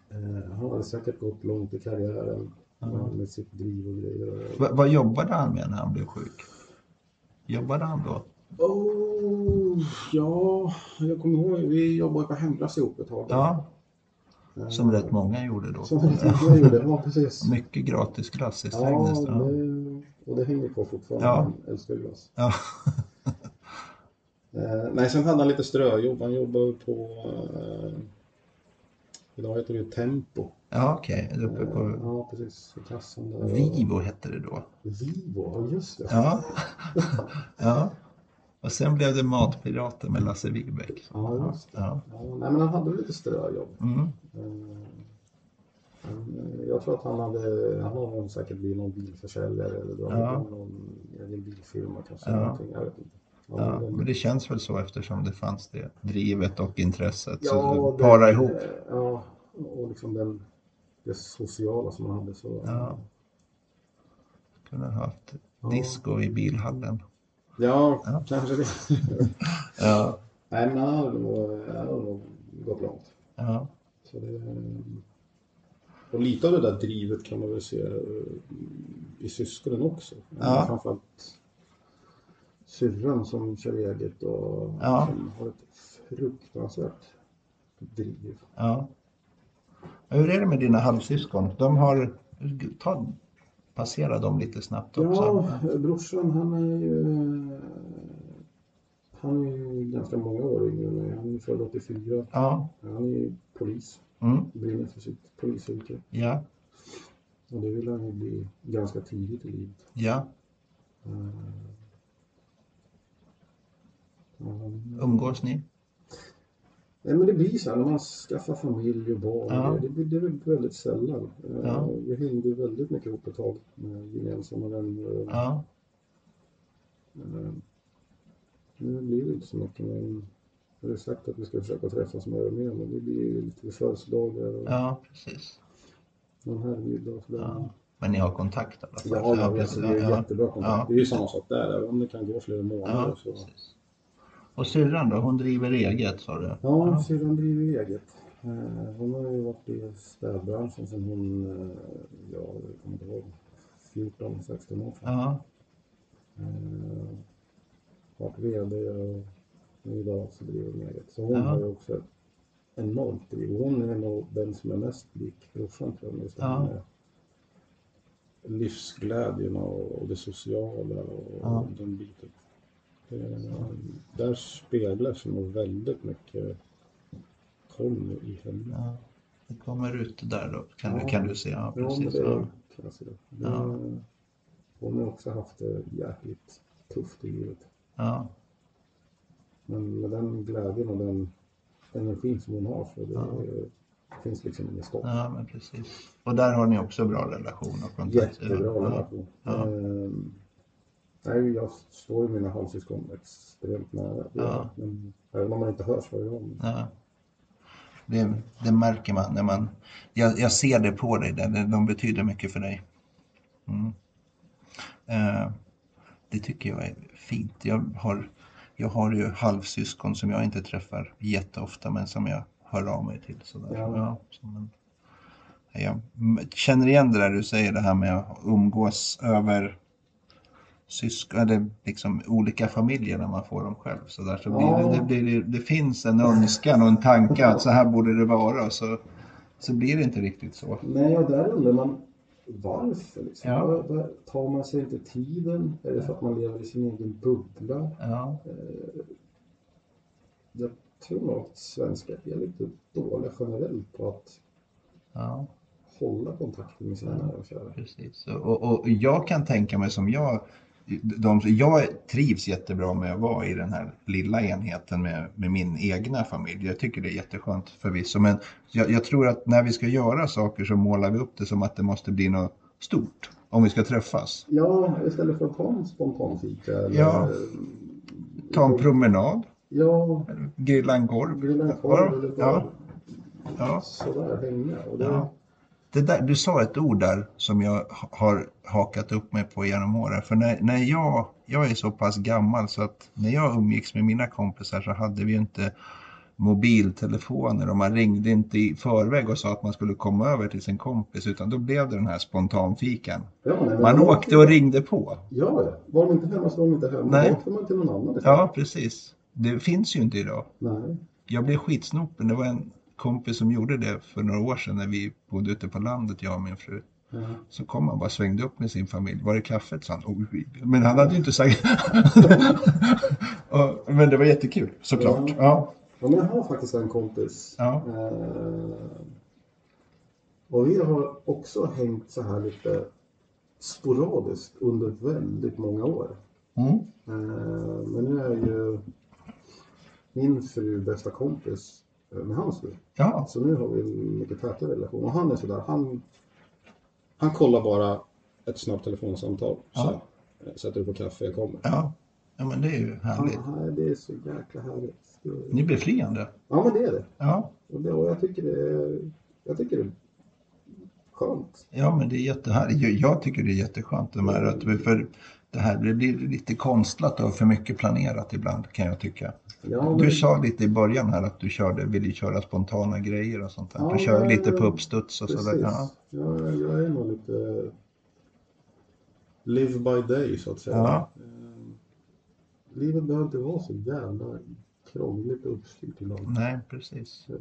Eh, han hade säkert gått långt i karriären Ja. med, sitt driv och grejer. Va, vad jobbade han med när han blev sjuk? Jobbade han då? Oh, ja, jag kommer ihåg, vi jobbade på hemglass ihop ett tag. Ja, som rätt många gjorde då. Som rätt många gjorde, ja precis. *laughs* Mycket gratis glass i Strängnäs. Ja, det, och det hänger kvar fortfarande. Ja. Ja. älskar glass. ja. *laughs* Eh, nej, sen hade han lite ströjobb. Han jobbade på, eh, idag heter det Tempo. Ja okej. Uppe Eh, på ja, precis. I kassan där. Vivo hette det då. Vivo, just det. Ja. ja. Och sen blev det Matpirater med Lasse Wigbeck. Ja, just det. Ja. Ja, nej, men han hade lite ströjobb. Mm. Eh, jag tror att han hade, han har säkert blivit någon bilförsäljare eller dragit Ja. någon egen bilfirma kanske. Ja. Någonting, jag vet inte. Ja, men det känns väl så eftersom det fanns det drivet och intresset. Ja, så det- para ihop. Ja, och liksom den, det sociala som han hade. Så, Ja. Kunde ha haft Ja. disco i bilhallen. ja, Ja. kanske det. Ja. Nej, men han hade nog, han hade nog gått långt. Ja. Så det, och lite av det där drivet kan man väl se eh, i syskonen också. Ja. Framförallt syrran som kör eget och Ja. som har ett fruktansvärt driv. ja. Hur är det med dina halvsyskon? De har... Ta, passera dem lite snabbt också. Ja, brorsan han är ju han är ju ganska många år yngre än mig. Han är född 84. Ja. Han är polis, Mm. brinner för sitt polisyrke. Ja. Och det vill han ju bli ganska tidigt i livet. Ja. Han- Umgås ni? Nej, men det blir så här när man skaffar familj och barn. Ja. Det, blir, det är väl väldigt sällan. Eh, Ja. Vi hängde väldigt mycket ihop ett tag med gemensamma vänner. Ja. eh, Nu blir det inte så mycket. Men jag har sagt att vi ska försöka träffas mer och mer. Men det blir ju lite födelsedagar och Ja, precis. någon sådär. Ja. Men ni har kontakt i alla fall? Ja, ja, precis. det är Ja, ja. jättebra kontakt. Ja. Det är ju samma sak där, även om det kan gå flera månader. Ja, så. precis. Och syrran då? Hon driver eget sa du? Ja, syrran driver eget. Eh, Hon har ju varit i städbranschen sedan hon, eh, ja, jag kommer inte ihåg, 14, 16 år sedan. Ja. Eh, Varit VD och idag så driver hon eget. Så hon Ja. har ju också ett enormt driv. Hon är nog den som är mest lik brorsan tror jag. Just Ja. med livsglädjen och, och det sociala och Ja. den biten. Det, där speglar sig nog väldigt mycket Conny i henne. ja. Det kommer ut där då kan, Ja. du, kan du se. Ja, precis. det Ja. kan jag se. Det, Ja. Hon har också haft det jäkligt tufft i livet. Ja. Men med den glädjen och den energin som hon har så det, Ja. det finns liksom inget stopp. ja, men precis. Och där har ni också bra relation och kontakt? Jättebra relation. Ja. Ehm, Nej, jag står ju mina halvsyskon extremt nära. Ja. Men, även om man inte hörs varje gång. Ja. Det, det märker man när man... Jag, jag ser det på dig, där. De betyder mycket för dig. Mm. Eh, det tycker jag är fint. Jag har, jag har ju halvsyskon som jag inte träffar jätteofta men som jag hör av mig till. Sådär. Ja. Ja, som en, jag känner igen det där du säger, det här med att umgås över syskon, eller liksom olika familjer när man får dem själv. Så, där, så blir Ja. det, det, blir, det finns en önskan och en tanke att så här borde det vara. och Så, så blir det inte riktigt så. Nej, och där undrar man varför. Liksom. Ja. Var- var- Tar man sig inte tiden? Är det för att man lever i sin egen bubbla? Ja, Jag tror nog att svenskar är lite dåliga generellt på att ja. hålla kontakten med sina nära och kära. Precis. Och, och jag kan tänka mig som jag, de, jag trivs jättebra med att vara i den här lilla enheten med, med min egna familj. Jag tycker det är jätteskönt förvisso. Men jag, jag tror att när vi ska göra saker så målar vi upp det som att det måste bli något stort om vi ska träffas. Ja, istället för att ta en spontan fika eller Ja. Ta en promenad, ja, grilla en korv. grilla en korv eller bara Ja, ja. sådär hänga. Och det, Ja. Där, du sa ett ord där som jag ha- har hakat upp mig på genom åren. För när, när jag, jag är så pass gammal så att när jag umgicks med mina kompisar så hade vi ju inte mobiltelefoner och man ringde inte i förväg och sa att man skulle komma över till sin kompis utan då blev det den här spontanfikan. ja, nej, Man åkte och ringde på. Ja. Var de inte hemma så var de inte hemma. Nej. Då åkte man till någon annan istället. Ja, precis. Det finns ju inte idag. Nej. Jag blev skitsnopen. Det var en kompis som gjorde det för några år sedan när vi bodde ute på landet, jag och min fru. Ja. Så kom han bara svängde upp med sin familj. Var är kaffet? sa han. "Oj." Men han hade ju inte sagt... *laughs* Men det var jättekul såklart. Ja. Ja, men jag har faktiskt en kompis. Ja. Eh, och vi har också hängt så här lite sporadiskt under väldigt många år. Mm. Eh, men nu är ju min fru bästa kompis med hans fru. Ja. Så nu har vi en mycket tätare relation. Och han är sådär, han, han kollar bara ett snabbt telefonsamtal. Ja. Så, eh, sätter du på kaffe, jag kommer. ja. Ja, men det är ju härligt. Han, det är så jäkla härligt. Det- Ni är befriande. Ja, men det är det. Ja. Och, det, och jag tycker det är, jag tycker det är skönt. Ja, men det är jättehärligt. Jag- tycker det är jätteskönt. De här, att för det här det blir lite konstlat och för mycket planerat ibland kan jag tycka. Ja, men, Du sa lite i början här att du körde, ville köra spontana grejer och sånt där. Ja, Du kör men- lite på uppstuds och sådär. Ja. Ja, jag är nog lite live by day så att säga. Ja. Eh, Livet behöver inte vara så jävla krångligt och uppstyrt ibland. Nej, precis. Eh,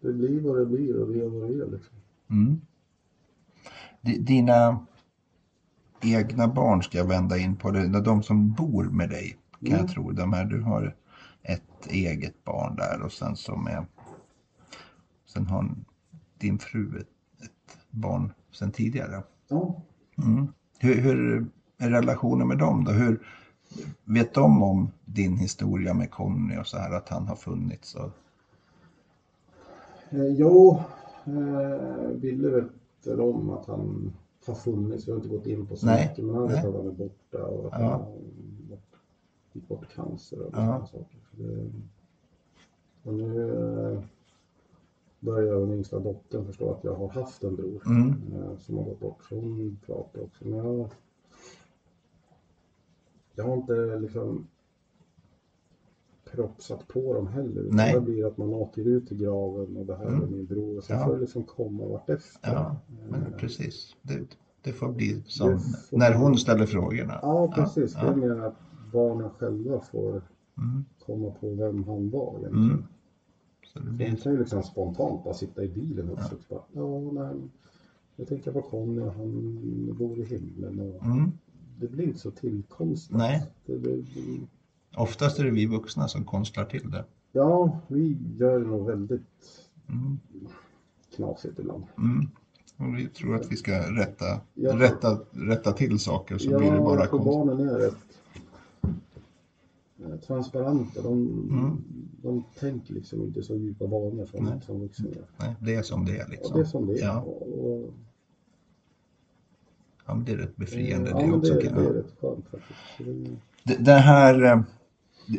Det blir vad det blir och det är vad det är liksom. Mm. Di- Dina egna barn ska jag vända in på. Det. De som bor med dig kan Mm. jag tro. De här, du har ett eget barn där och sen så med Sen har din fru ett, ett barn sen tidigare. Mm. Hur, hur är relationen med dem då? Hur, vet de om din historia med Conny och så här att han har funnits? Och, Eh, jo, eh, Ville vet om att han har funnits. Vi har inte gått in på så Nej, mycket. Men han vet nej. att han är borta och att Ja. han gick bort cancer och Ja. sådana saker. Det, och nu eh, börjar den yngsta dottern förstå att jag har haft en bror mm. eh, som har gått bort. Så hon pratar också. Men jag, jag har inte liksom propsat på dem heller. Nej. Det blir att man åker ut till graven och det här Mm. är min bror. Och sen Ja. får det liksom komma vartefter. Ja, men Eh, precis. Det, det får bli som Det får när hon ställer frågorna. Ja, precis. Ja, Det är mer att barnen själva får Mm. komma på vem han var egentligen. Mm. Så det De blir, kan ju liksom spontant bara sitta i bilen också. och Bara, ja, nej, jag tänker på Conny och han bor i himlen. Och mm. det blir inte så tillkonstigt. Nej. Det, det, Oftast är det vi vuxna som konstlar till det. ja, vi gör det nog väldigt Mm. knasigt ibland. Mm. Och vi tror att vi ska rätta, Ja. rätta, rätta till saker så blir det bara konst. barnen är rätt eh, transparenta. De, Mm. de tänker liksom inte så djupa banor som, Nej. som vuxna gör. Nej, det är som det är liksom. det är som det är. Ja. Och, Ja, men det är rätt befriande ja, det också. det, det är rätt skönt faktiskt. Det, det här, eh,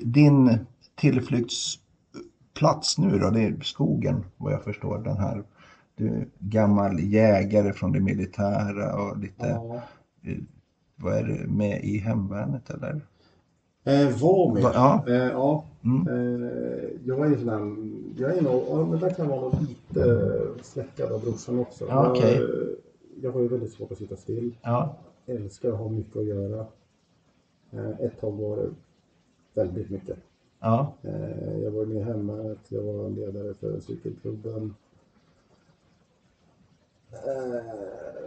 din tillflyktsplats nu då, det är skogen vad jag förstår. Den här, du gammal jägare från det militära och lite, Ja. eh, vad är det, med i hemvärnet eller? Eh, var med. Ja. Eh, ja. Mm. Eh, jag är ju sån jag är nog, ja, men där kan jag vara lite fläckad av brorsan också. Ja, okej. jag, jag har ju väldigt svårt att sitta still. Ja, Älskar att ha mycket att göra. Eh, ett tag var det väldigt mycket. ja, Eh, jag var med hemvärnet, jag var ledare för cykelklubben. Eh,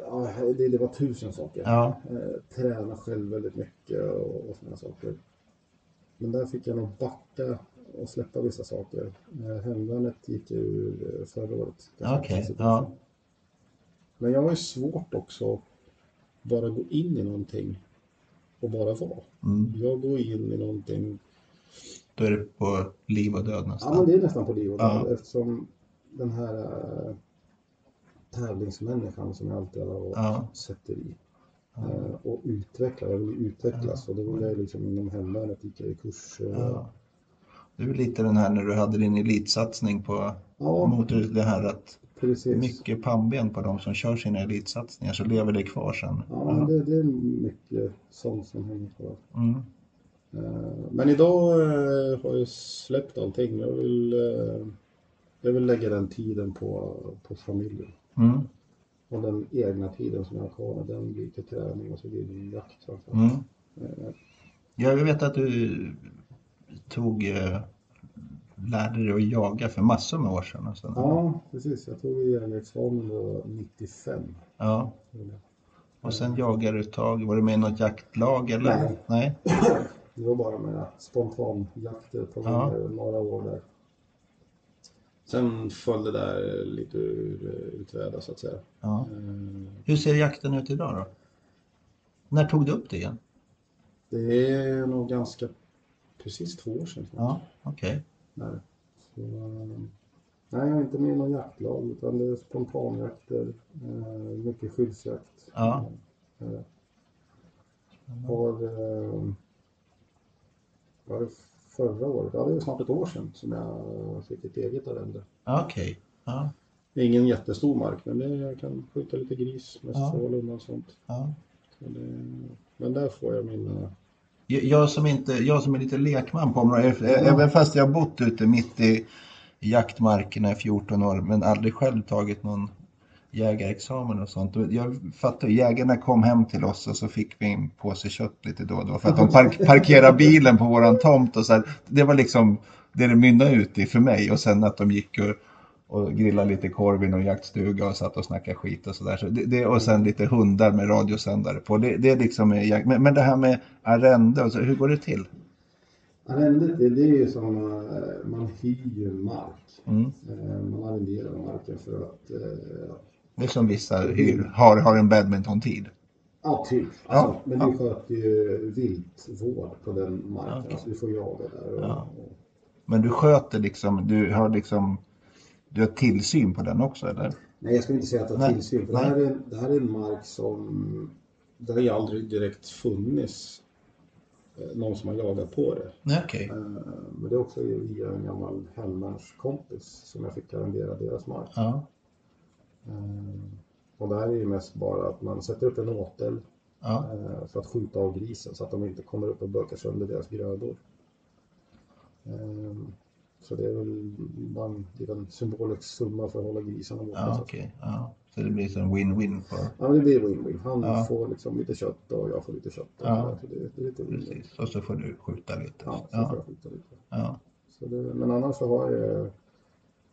ja, det, det var tusen saker. ja, Eh, träna själv väldigt mycket och, och sådana saker. Men där fick jag nog backa och släppa vissa saker. Hemvärnet gick ur förra året. okej, ja, Men jag har ju svårt också att bara gå in i någonting och bara vara. mm. Jag går in i någonting Då är det på liv och död Ja, nästan. men det är nästan på liv och Ja. död eftersom den här äh, tävlingsmänniskan som jag alltid har Ja. sätter i. Eh, och utveckla, jag vill utvecklas och då vill jag liksom inom hemvärnet gick jag i kurser. Ja. Det är lite den här när du hade din elitsatsning på Ja, motor, det här att precis. mycket pannben på de som kör sina elitsatsningar så lever det kvar sen. Ja, men det, det är mycket sånt som hänger kvar. Mm. Eh, Men idag eh, har jag släppt allting. Jag vill, eh, jag vill lägga den tiden på, på familjen. Mm. Och den egna tiden som jag har kvar, den blir till träning och så blir det jakt framförallt. Mm. Jag vet att du tog, lärde dig att jaga för massor med år sedan. Och så. Ja, precis. Jag tog jägarexamen då 95. Ja. Och sen jagade du ett tag. Var du med i något jaktlag eller? Nej. Nej. Det var bara med spontanjakter på Ja. några år där. Sen föll det där lite ur, ur träda så att säga. Ja. Eh, Hur ser jakten ut idag då? När tog du upp det igen? Det är nog ganska precis två år sedan. Ja, okej. Nej. Så, nej, jag är inte med i någon jaktlag utan det är spontanjakter, eh, mycket skyddsjakt. Ja. Eh, har, eh, var det förra året, ja det är snart ett år sedan som jag fick ett eget arrende. Ja, Okej. Ja, Det är ingen jättestor mark men det, jag kan skjuta lite gris, mest Ja. och sånt. ja. Så det, men där får jag mina Jag som, inte, jag som är lite lekman på området, ä- även fast jag har bott ute mitt i jaktmarkerna i 14 år men aldrig själv tagit någon jägarexamen och sånt. Jag fattar, jägarna kom hem till oss och så fick vi en påse kött lite då och då för att de park, *laughs* parkerade bilen på våran tomt och så här. Det var liksom det det mynnade ut i för mig och sen att de gick och, och grillade lite korv i någon jaktstuga och satt och snackade skit och sådär. Så det, det, och sen lite hundar med radiosändare på. Det, det liksom är jakt. Men, men det här med arrende, och så, hur går det till? Arrendet, det, det är ju som eh, man hyr mark. Mm. Eh, Man arrenderar marken för att, eh, Det är som vissa hyr, har, har en badmintontid. ja typ. Alltså, Ja, men ja. vi sköter ju viltvård på den marken. Okej. Alltså, vi får jaga där. Och, Ja. Men du sköter liksom, du har liksom, du har tillsyn på den också eller? nej, jag ska inte säga att jag har tillsyn. För det, här är, det här är en mark som det har ju aldrig direkt funnits eh, någon som har jagat på det. Nej, okej. Eh, Men det är också via en gammal hemvärnskompis som jag fick arrendera deras mark. Ja, Eh, Och det här är ju mest bara att man sätter upp en åtel ja, för att skjuta av grisen så att de inte kommer upp och bökar sönder deras grödor. Eh, Så det är väl bara en liten symbolisk summa för att hålla grisarna borta. ja okej. Ja. Så det blir som win-win på, Ja, det blir win-win. Han Ja. får liksom lite kött och jag får lite kött. Och Ja. så det, det är lite precis. Och så får du skjuta lite. Ja, så Ja, får jag skjuta lite. ja, Så det, men annars så har jag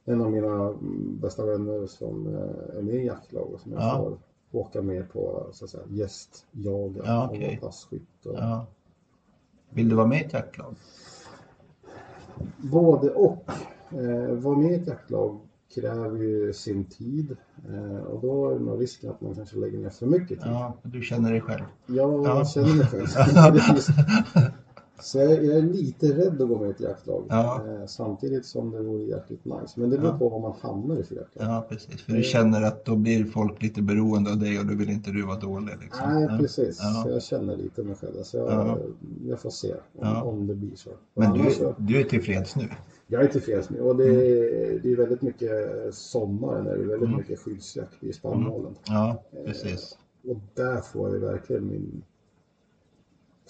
en av mina bästa vänner som eh, är med i jaktlag och som jag Ja. får åka med på så att säga, gästjaga Ja, och okej. vara passkytt. Och, ja. Vill du vara med i ett jaktlag? Både och. Eh, vara med i ett jaktlag kräver ju sin tid eh, och då är det nog risken att man kanske lägger ner för mycket tid. Ja, du känner dig själv. Jag Ja. känner mig själv. *laughs* Så jag, jag är lite rädd att gå med i ett jaktlag. Ja. Eh, samtidigt som det vore jäkligt nice. Men det beror Ja. på vad man hamnar i för jaktlag. Ja, precis. För du känner att då blir folk lite beroende av dig och då vill inte du vara dålig. Liksom. Nej, Ja. precis. Ja. Jag känner lite mig själv. Så jag, Ja. jag får se om, Ja. om det blir så. Men du, så- du är tillfreds nu? Jag är tillfreds med och det Mm. är, det är väldigt mycket sommaren, är det väldigt Mm. mycket skyddsjakt i spannmålen. Ja, precis. Och där får jag verkligen min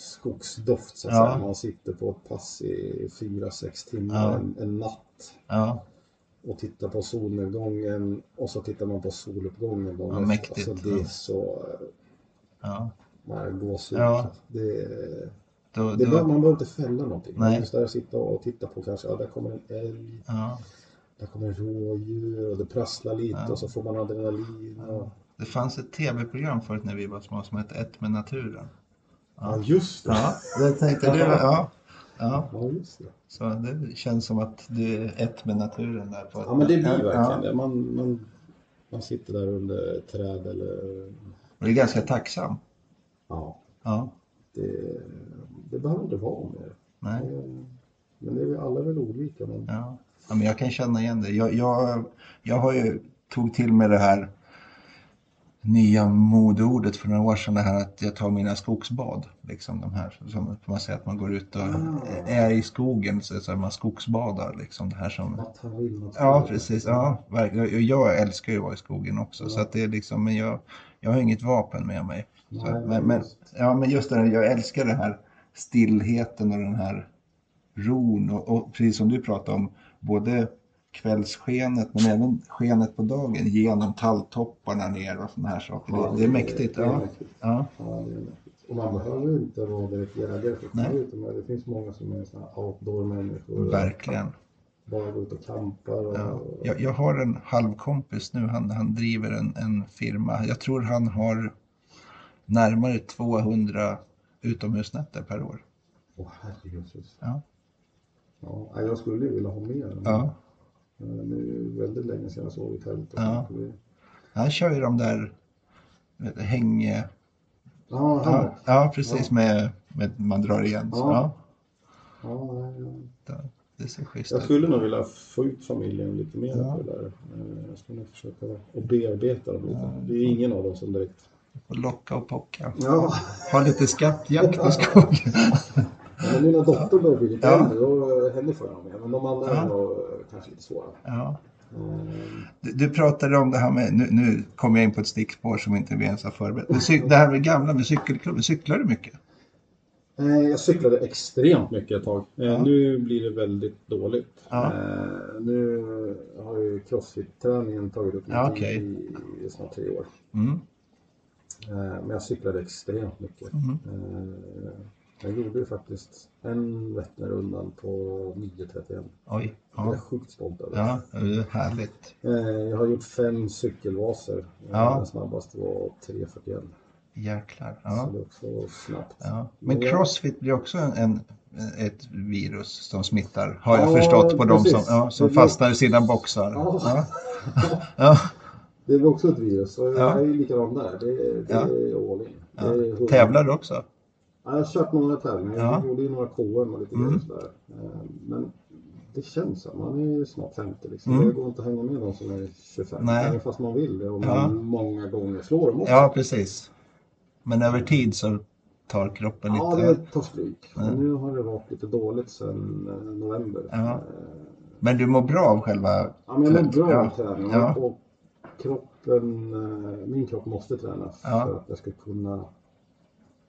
skogsdoft så att Ja. säga. Man sitter på ett pass i fyra, sex timmar Ja. en, en natt Ja, och tittar på solnedgången och så tittar man på soluppgången. dagen Ja, mäktigt. Alltså det är så, ja. man har gåshud. Ja. Det, Då, det då, bör, man behöver inte fälla någonting. Nej. Just där sitta och titta på kanske, ja där kommer en älg, ja. där kommer rådjur och det prasslar lite och så får man adrenalin. Och, Det fanns ett tv-program förut när vi var små som hette Ett med naturen. Ja, just det. Ja, det tänkte du. Ja, ja. Ja, just det. Så det känns som att du är ett med naturen där. På Ja, men det blir verkligen ja. det. Man, man, man sitter där under ett träd eller... Och det är ganska tacksam. Ja, Ja, det, det behöver inte vara mer. nej. Men det är väl, alla är väl olika. Men... Ja. ja, men jag kan känna igen det. Jag, jag, jag har ju tog till mig det här nya modeordet för några år sedan, det här att jag tar mina skogsbad. Liksom de här som man säger att man går ut och Ah. är i skogen så, så man skogsbadar. Liksom det här som... Ja, precis. Ja, verkligen. Jag, älskar ju att vara i skogen också. Så att det är liksom, men jag, jag har inget vapen med mig. Så, men, men, ja, men just det här, jag älskar den här stillheten och den här ron. Och, och precis som du pratade om, både kvällsskenet men även skenet på dagen genom talltopparna ner och sådana här saker. Ja, Det, det är mäktigt. Det är mäktigt. Ja. Ja. Och man behöver inte vara direkt jägare för att komma Nej. ut. Men det finns många som är här outdoor-människor. Verkligen. Bara går ut och campar. Och, Ja. Jag, jag har en halvkompis nu, han, han driver en, en firma. Jag tror han har närmare 200 utomhusnätter per år. Åh herregud. Jesus. Ja. Ja, jag skulle vilja ha mer. Ja. Eh, Det är väldigt länge sedan jag såg i tält. och Ja. Han kör ju de där häng... Ja. Ja, ja precis, Med, med man drar igen. Så, Ja. ja. Ja, ja. det, det ser schysst Jag skulle nog vilja få ut familjen lite mer Ja. på det där. Eh, Jag skulle försöka och bearbeta dem lite. Ja. Det är ingen av dem som direkt... Och locka och pocka. Ja, Ha lite skattjakt i *laughs* skogen. men nu när dottern börjar bli lite Ja. äldre, då henne får jag med. Men de andra Ja. är nog kanske lite svåra. Ja. Eh, Du, du pratade om det här med, nu, nu kom jag in på ett stickspår som inte vi ens har förberett. Det här med gamla med cykelklubben, cyklar du mycket? Eh, Jag cyklade extremt mycket ett tag. Eh, Ja. Nu blir det väldigt dåligt. Ja. Eh, Nu har ju crossfit-träningen tagit upp Ja, okej. i, i snart tre år. Mm. Men jag cyklade extremt mycket. Mhm. Jag gjorde ju faktiskt en Vätternrundan på 9.31. Oj. Det är jag Ja. sjukt stolt över. ja, det är härligt. Eh, Jag har gjort fem cykelvaser. Eh, Ja. Den snabbaste var 3.41. Jäklar. Så Ja. det är också snabbt. Ja. Men crossfit blir också en, en, ett virus som smittar, har jag Ja, förstått på de som, precis. ja, som fastnar i sina boxar. Ja. Ja. *laughs* Ja. Det är också ett virus. Och Ja. jag är ju likadan där. Det, det Ja. är all in. Ja. Är Tävlar du också? Ja, jag har kört några tävlingar. Ja. Jag gjorde ju några KM och lite Mm. sådär. Eh, Men det känns som man är ju snart 50 liksom. Mm. Det går inte att hänga med de som är 25. Nej. Även fast man vill det och Ja. man många gånger slår dem också. Ja, precis. Men över tid så tar kroppen Ja, lite... det tar stryk. Ja. Men nu har det varit lite dåligt sedan eh, november. Ja. Eh, Men du mår bra av själva... Ja, men jag mår bra Ja. av träning. Ja. Och kroppen, min kropp måste träna Ja. för att jag ska kunna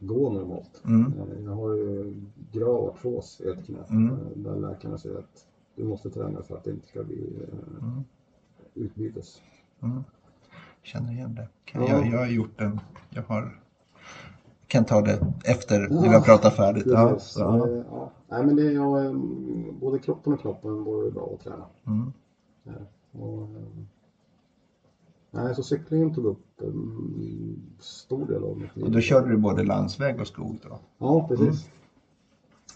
gå normalt. Mm. Eh, Jag har ju grav artros i ett knä. Mm. Där läkarna säger att du måste träna för att det inte ska bli eh, Mm. utbytes. Mm. Känner igen det. Kan Ja. Jag, jag har gjort en... Jag har... Kan ta det efter Ja. vi har pratat färdigt. Ja, så, ja. Eh, ja. Nej, men det är både kroppen och knoppen går bra att träna. Mm. Ja. Och, nej, så cyklingen tog upp en stor del av mitt liv. Och då körde du både landsväg och skog då? Ja, precis.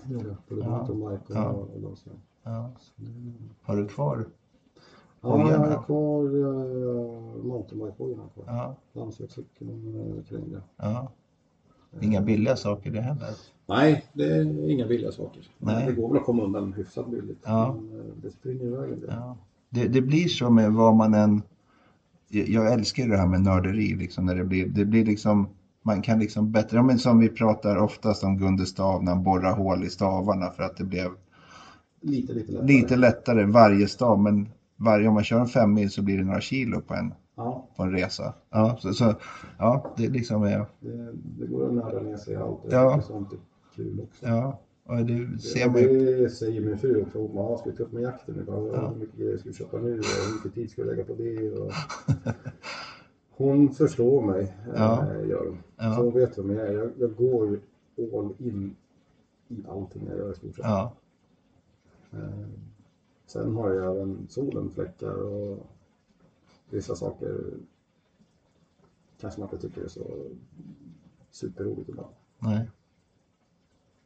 Det gjorde jag. Både mountainbike och, Ja. och landsväg. Ja. Har du kvar? Ja, jag har kvar uh, mountainbike-hojarna kvar. Ja. Landsvägscykeln uh, kring det. ja. Inga billiga saker det heller. Nej, det är inga billiga saker. Nej. Det går väl att komma undan hyfsat billigt. Ja. Men eh, det springer iväg en del. Ja. Det, det blir så med vad man än... Jag älskar det här med nörderi liksom när det blir, det blir liksom man kan liksom bättre, men som vi pratar oftast om Gunde Stav när han borrar hål i stavarna för att det blev Lite, lite lättare. lite lättare varje stav men varje, om man kör en fem mil så blir det några kilo på en, Ja, på en resa. Ja, så, så, ja det liksom är, det, det går att nörda ner sig i allt. Det Ja. är sånt är kul också. ja, och det ser man ju. det säger min fru också. Hon bara, "Ja, ska vi ta upp med jakten nu? Ja. Hur mycket grejer ska vi köpa nu? Och hur mycket tid ska vi lägga på det? Och... *laughs* Hon förstår mig, Ja. äh, gör hon. Ja. Så hon vet vem jag är. Jag, jag går ju all in i allting jag gör i stort sett. Ja, Eh, Sen har jag även solen fläckar och vissa saker kanske man inte tycker är så superroligt ibland. nej.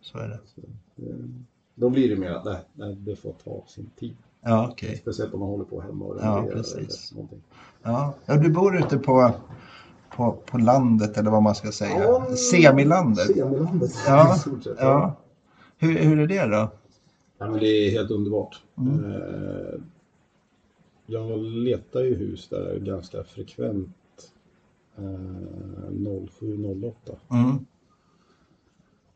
Så är det. Så, eh, då blir det mer att nej, nej, det får ta sin tid. Ja, okej. Speciellt om man håller på hemma och Ja, precis. någonting. Ja. ja, du bor ute på, på, på landet eller vad man ska säga. Ja, Semilandet. Semilandet Ja, *laughs* i stort sett. Ja. Hur, hur är det då? Ja, men det är helt underbart. Mm. Eh, Jag letar ju hus där ganska frekvent. Eh, 07-08. Mm,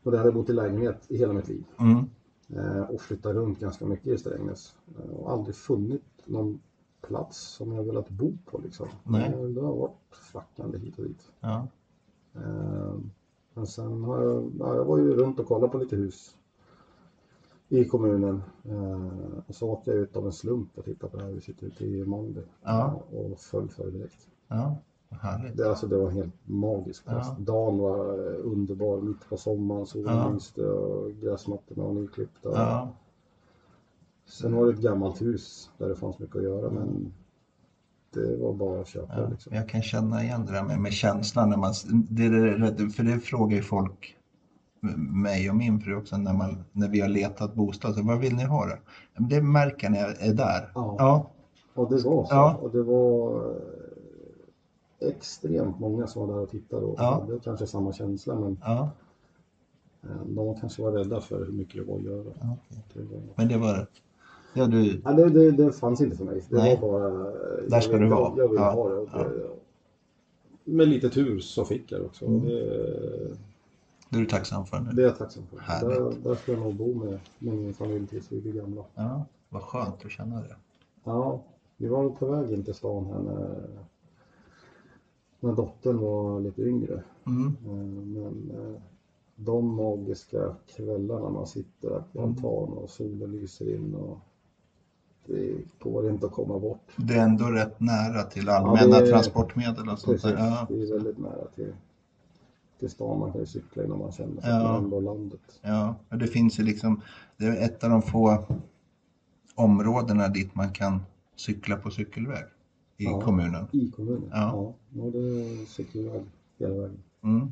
Och där har jag bott i lägenhet i hela mitt liv. mm, Eh, Och flyttat runt ganska mycket i Strängnäs. Eh, Och aldrig funnit någon plats som jag velat bo på liksom. Nej. Eh, Det har varit flackande hit och dit. ja. Eh, Men sen har jag, ja, jag var ju runt och kollade på lite hus i kommunen. Eh, Och så åkte jag ut av en slump och tittade på det här huset ute i Malmö. Ja. Och föll för det direkt. ja. Härligt. Det, alltså, det var helt magisk plats. Ja. Dagen var eh, underbar, mitt på sommaren, solen Ja. lyste och gräsmattorna var nyklippta. Ja, Sen var det ett gammalt hus där det fanns mycket att göra men det var bara att köpa ja. liksom. Jag kan känna igen det där med, med känslan när man, det det, för det frågar ju folk mig och min fru också när, man, när vi har letat bostad. Så, vad vill ni ha då? Ja, Det märker jag är där. Ja. Ja, Och det var så. Ja. Och det var extremt många som var där och tittade och Ja. hade kanske samma känsla men ja. eh, de kanske var rädda för hur mycket det var att göra. ja okej. Det, var... Men det var ja, du, ja, det, det, det fanns inte för mig. Det Nej. var bara... Där ska du vara. Jag vill Ja. ha det. Och Ja. det Med lite tur så fick jag det också. Mm. Det, det är du tacksam för nu. det är jag tacksam för. Härligt. Där, där ska jag nog bo med, med min familj tills vi blir gamla. Ja, vad skönt att känna det. Ja, vi var på väg in till stan här när, när dottern var lite yngre. Mm. Eh, Men eh, de magiska kvällarna man sitter där på Mm. altan och solen lyser in och det går inte att komma bort. Det är ändå rätt nära till allmänna det är- transportmedel och sånt Precis. Ja, det är väldigt nära till, till stan. Man kan ju cykla innan man känner sig Ja. ja. ändå landet. ja, och det finns ju liksom, det är ett av de få områdena dit man kan cykla på cykelväg i Ja. kommunen. I kommunen? Ja. ja. ja det är cykelväg hela vägen. Mm.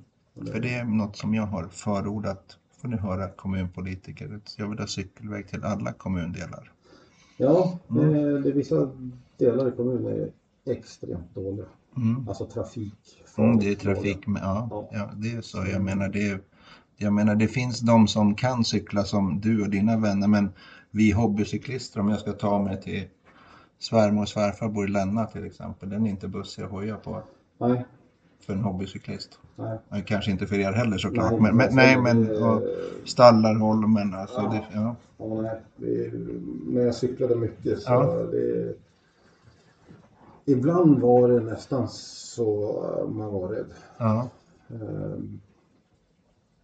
För det är något som jag har förordat, får ni höra kommunpolitiker, jag vill ha cykelväg till alla kommundelar. Ja, Mm. det, det är vissa delar i kommunen är extremt dåliga. Mm. Alltså trafik. Mm, det är trafik med, ja, Ja. ja, det är så. Jag menar, det är, jag menar, det finns de som kan cykla som du och dina vänner, men vi hobbycyklister, om jag ska ta mig till svärmor och svärfar bor i Länna till exempel, den är inte bussig att hoja på Nej, för en hobbycyklist. nej. Kanske inte för er heller såklart, Nej, men, men, alltså, nej, men det- och Stallarholmen, alltså, Ja. det, ja. Ja, nej. Det, när jag cyklade mycket så Ja. det... Ibland var det nästan så man var rädd. Ja, Ehm,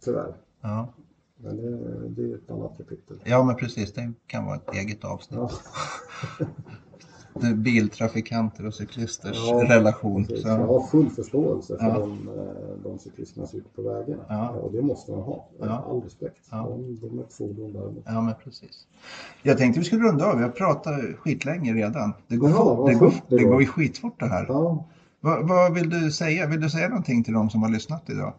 tyvärr. ja. Men det, det är ett annat kapitel. ja, men precis, det kan vara ett eget avsnitt. Ja, *laughs* Biltrafikanter och cyklisters Ja, relation. precis. Så, Jag har full förståelse för Ja. de, eh, de cyklisterna som är ute på vägarna. Ja. Och det måste man ha. Ja. All respekt. Ja. De, de är ett fordon däremot. Ja, men precis. Jag tänkte vi skulle runda av. Vi har pratat skitlänge redan. Det går, vad Det går, det det går. ju skitfort det här. Ja, Vad, vad vill du säga? Vill du säga någonting till de som har lyssnat idag?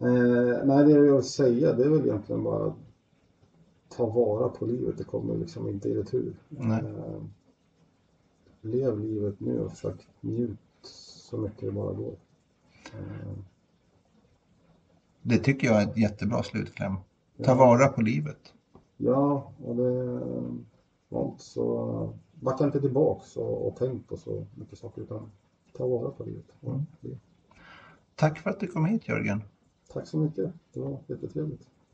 Eh, nej, det jag vill säga det är väl egentligen bara ta vara på livet. Det kommer liksom inte i retur. Nej. Eh, lev livet nu och försök njut så mycket det bara går. Eh, Det tycker jag är ett jättebra slutkläm. Ta vara på livet. Ja, och det inte så... Backa inte tillbaks och, och tänk på så mycket saker utan ta vara på livet. Mm. Tack för att du kom hit Jörgen. Tack så mycket. Det var jättetrevligt.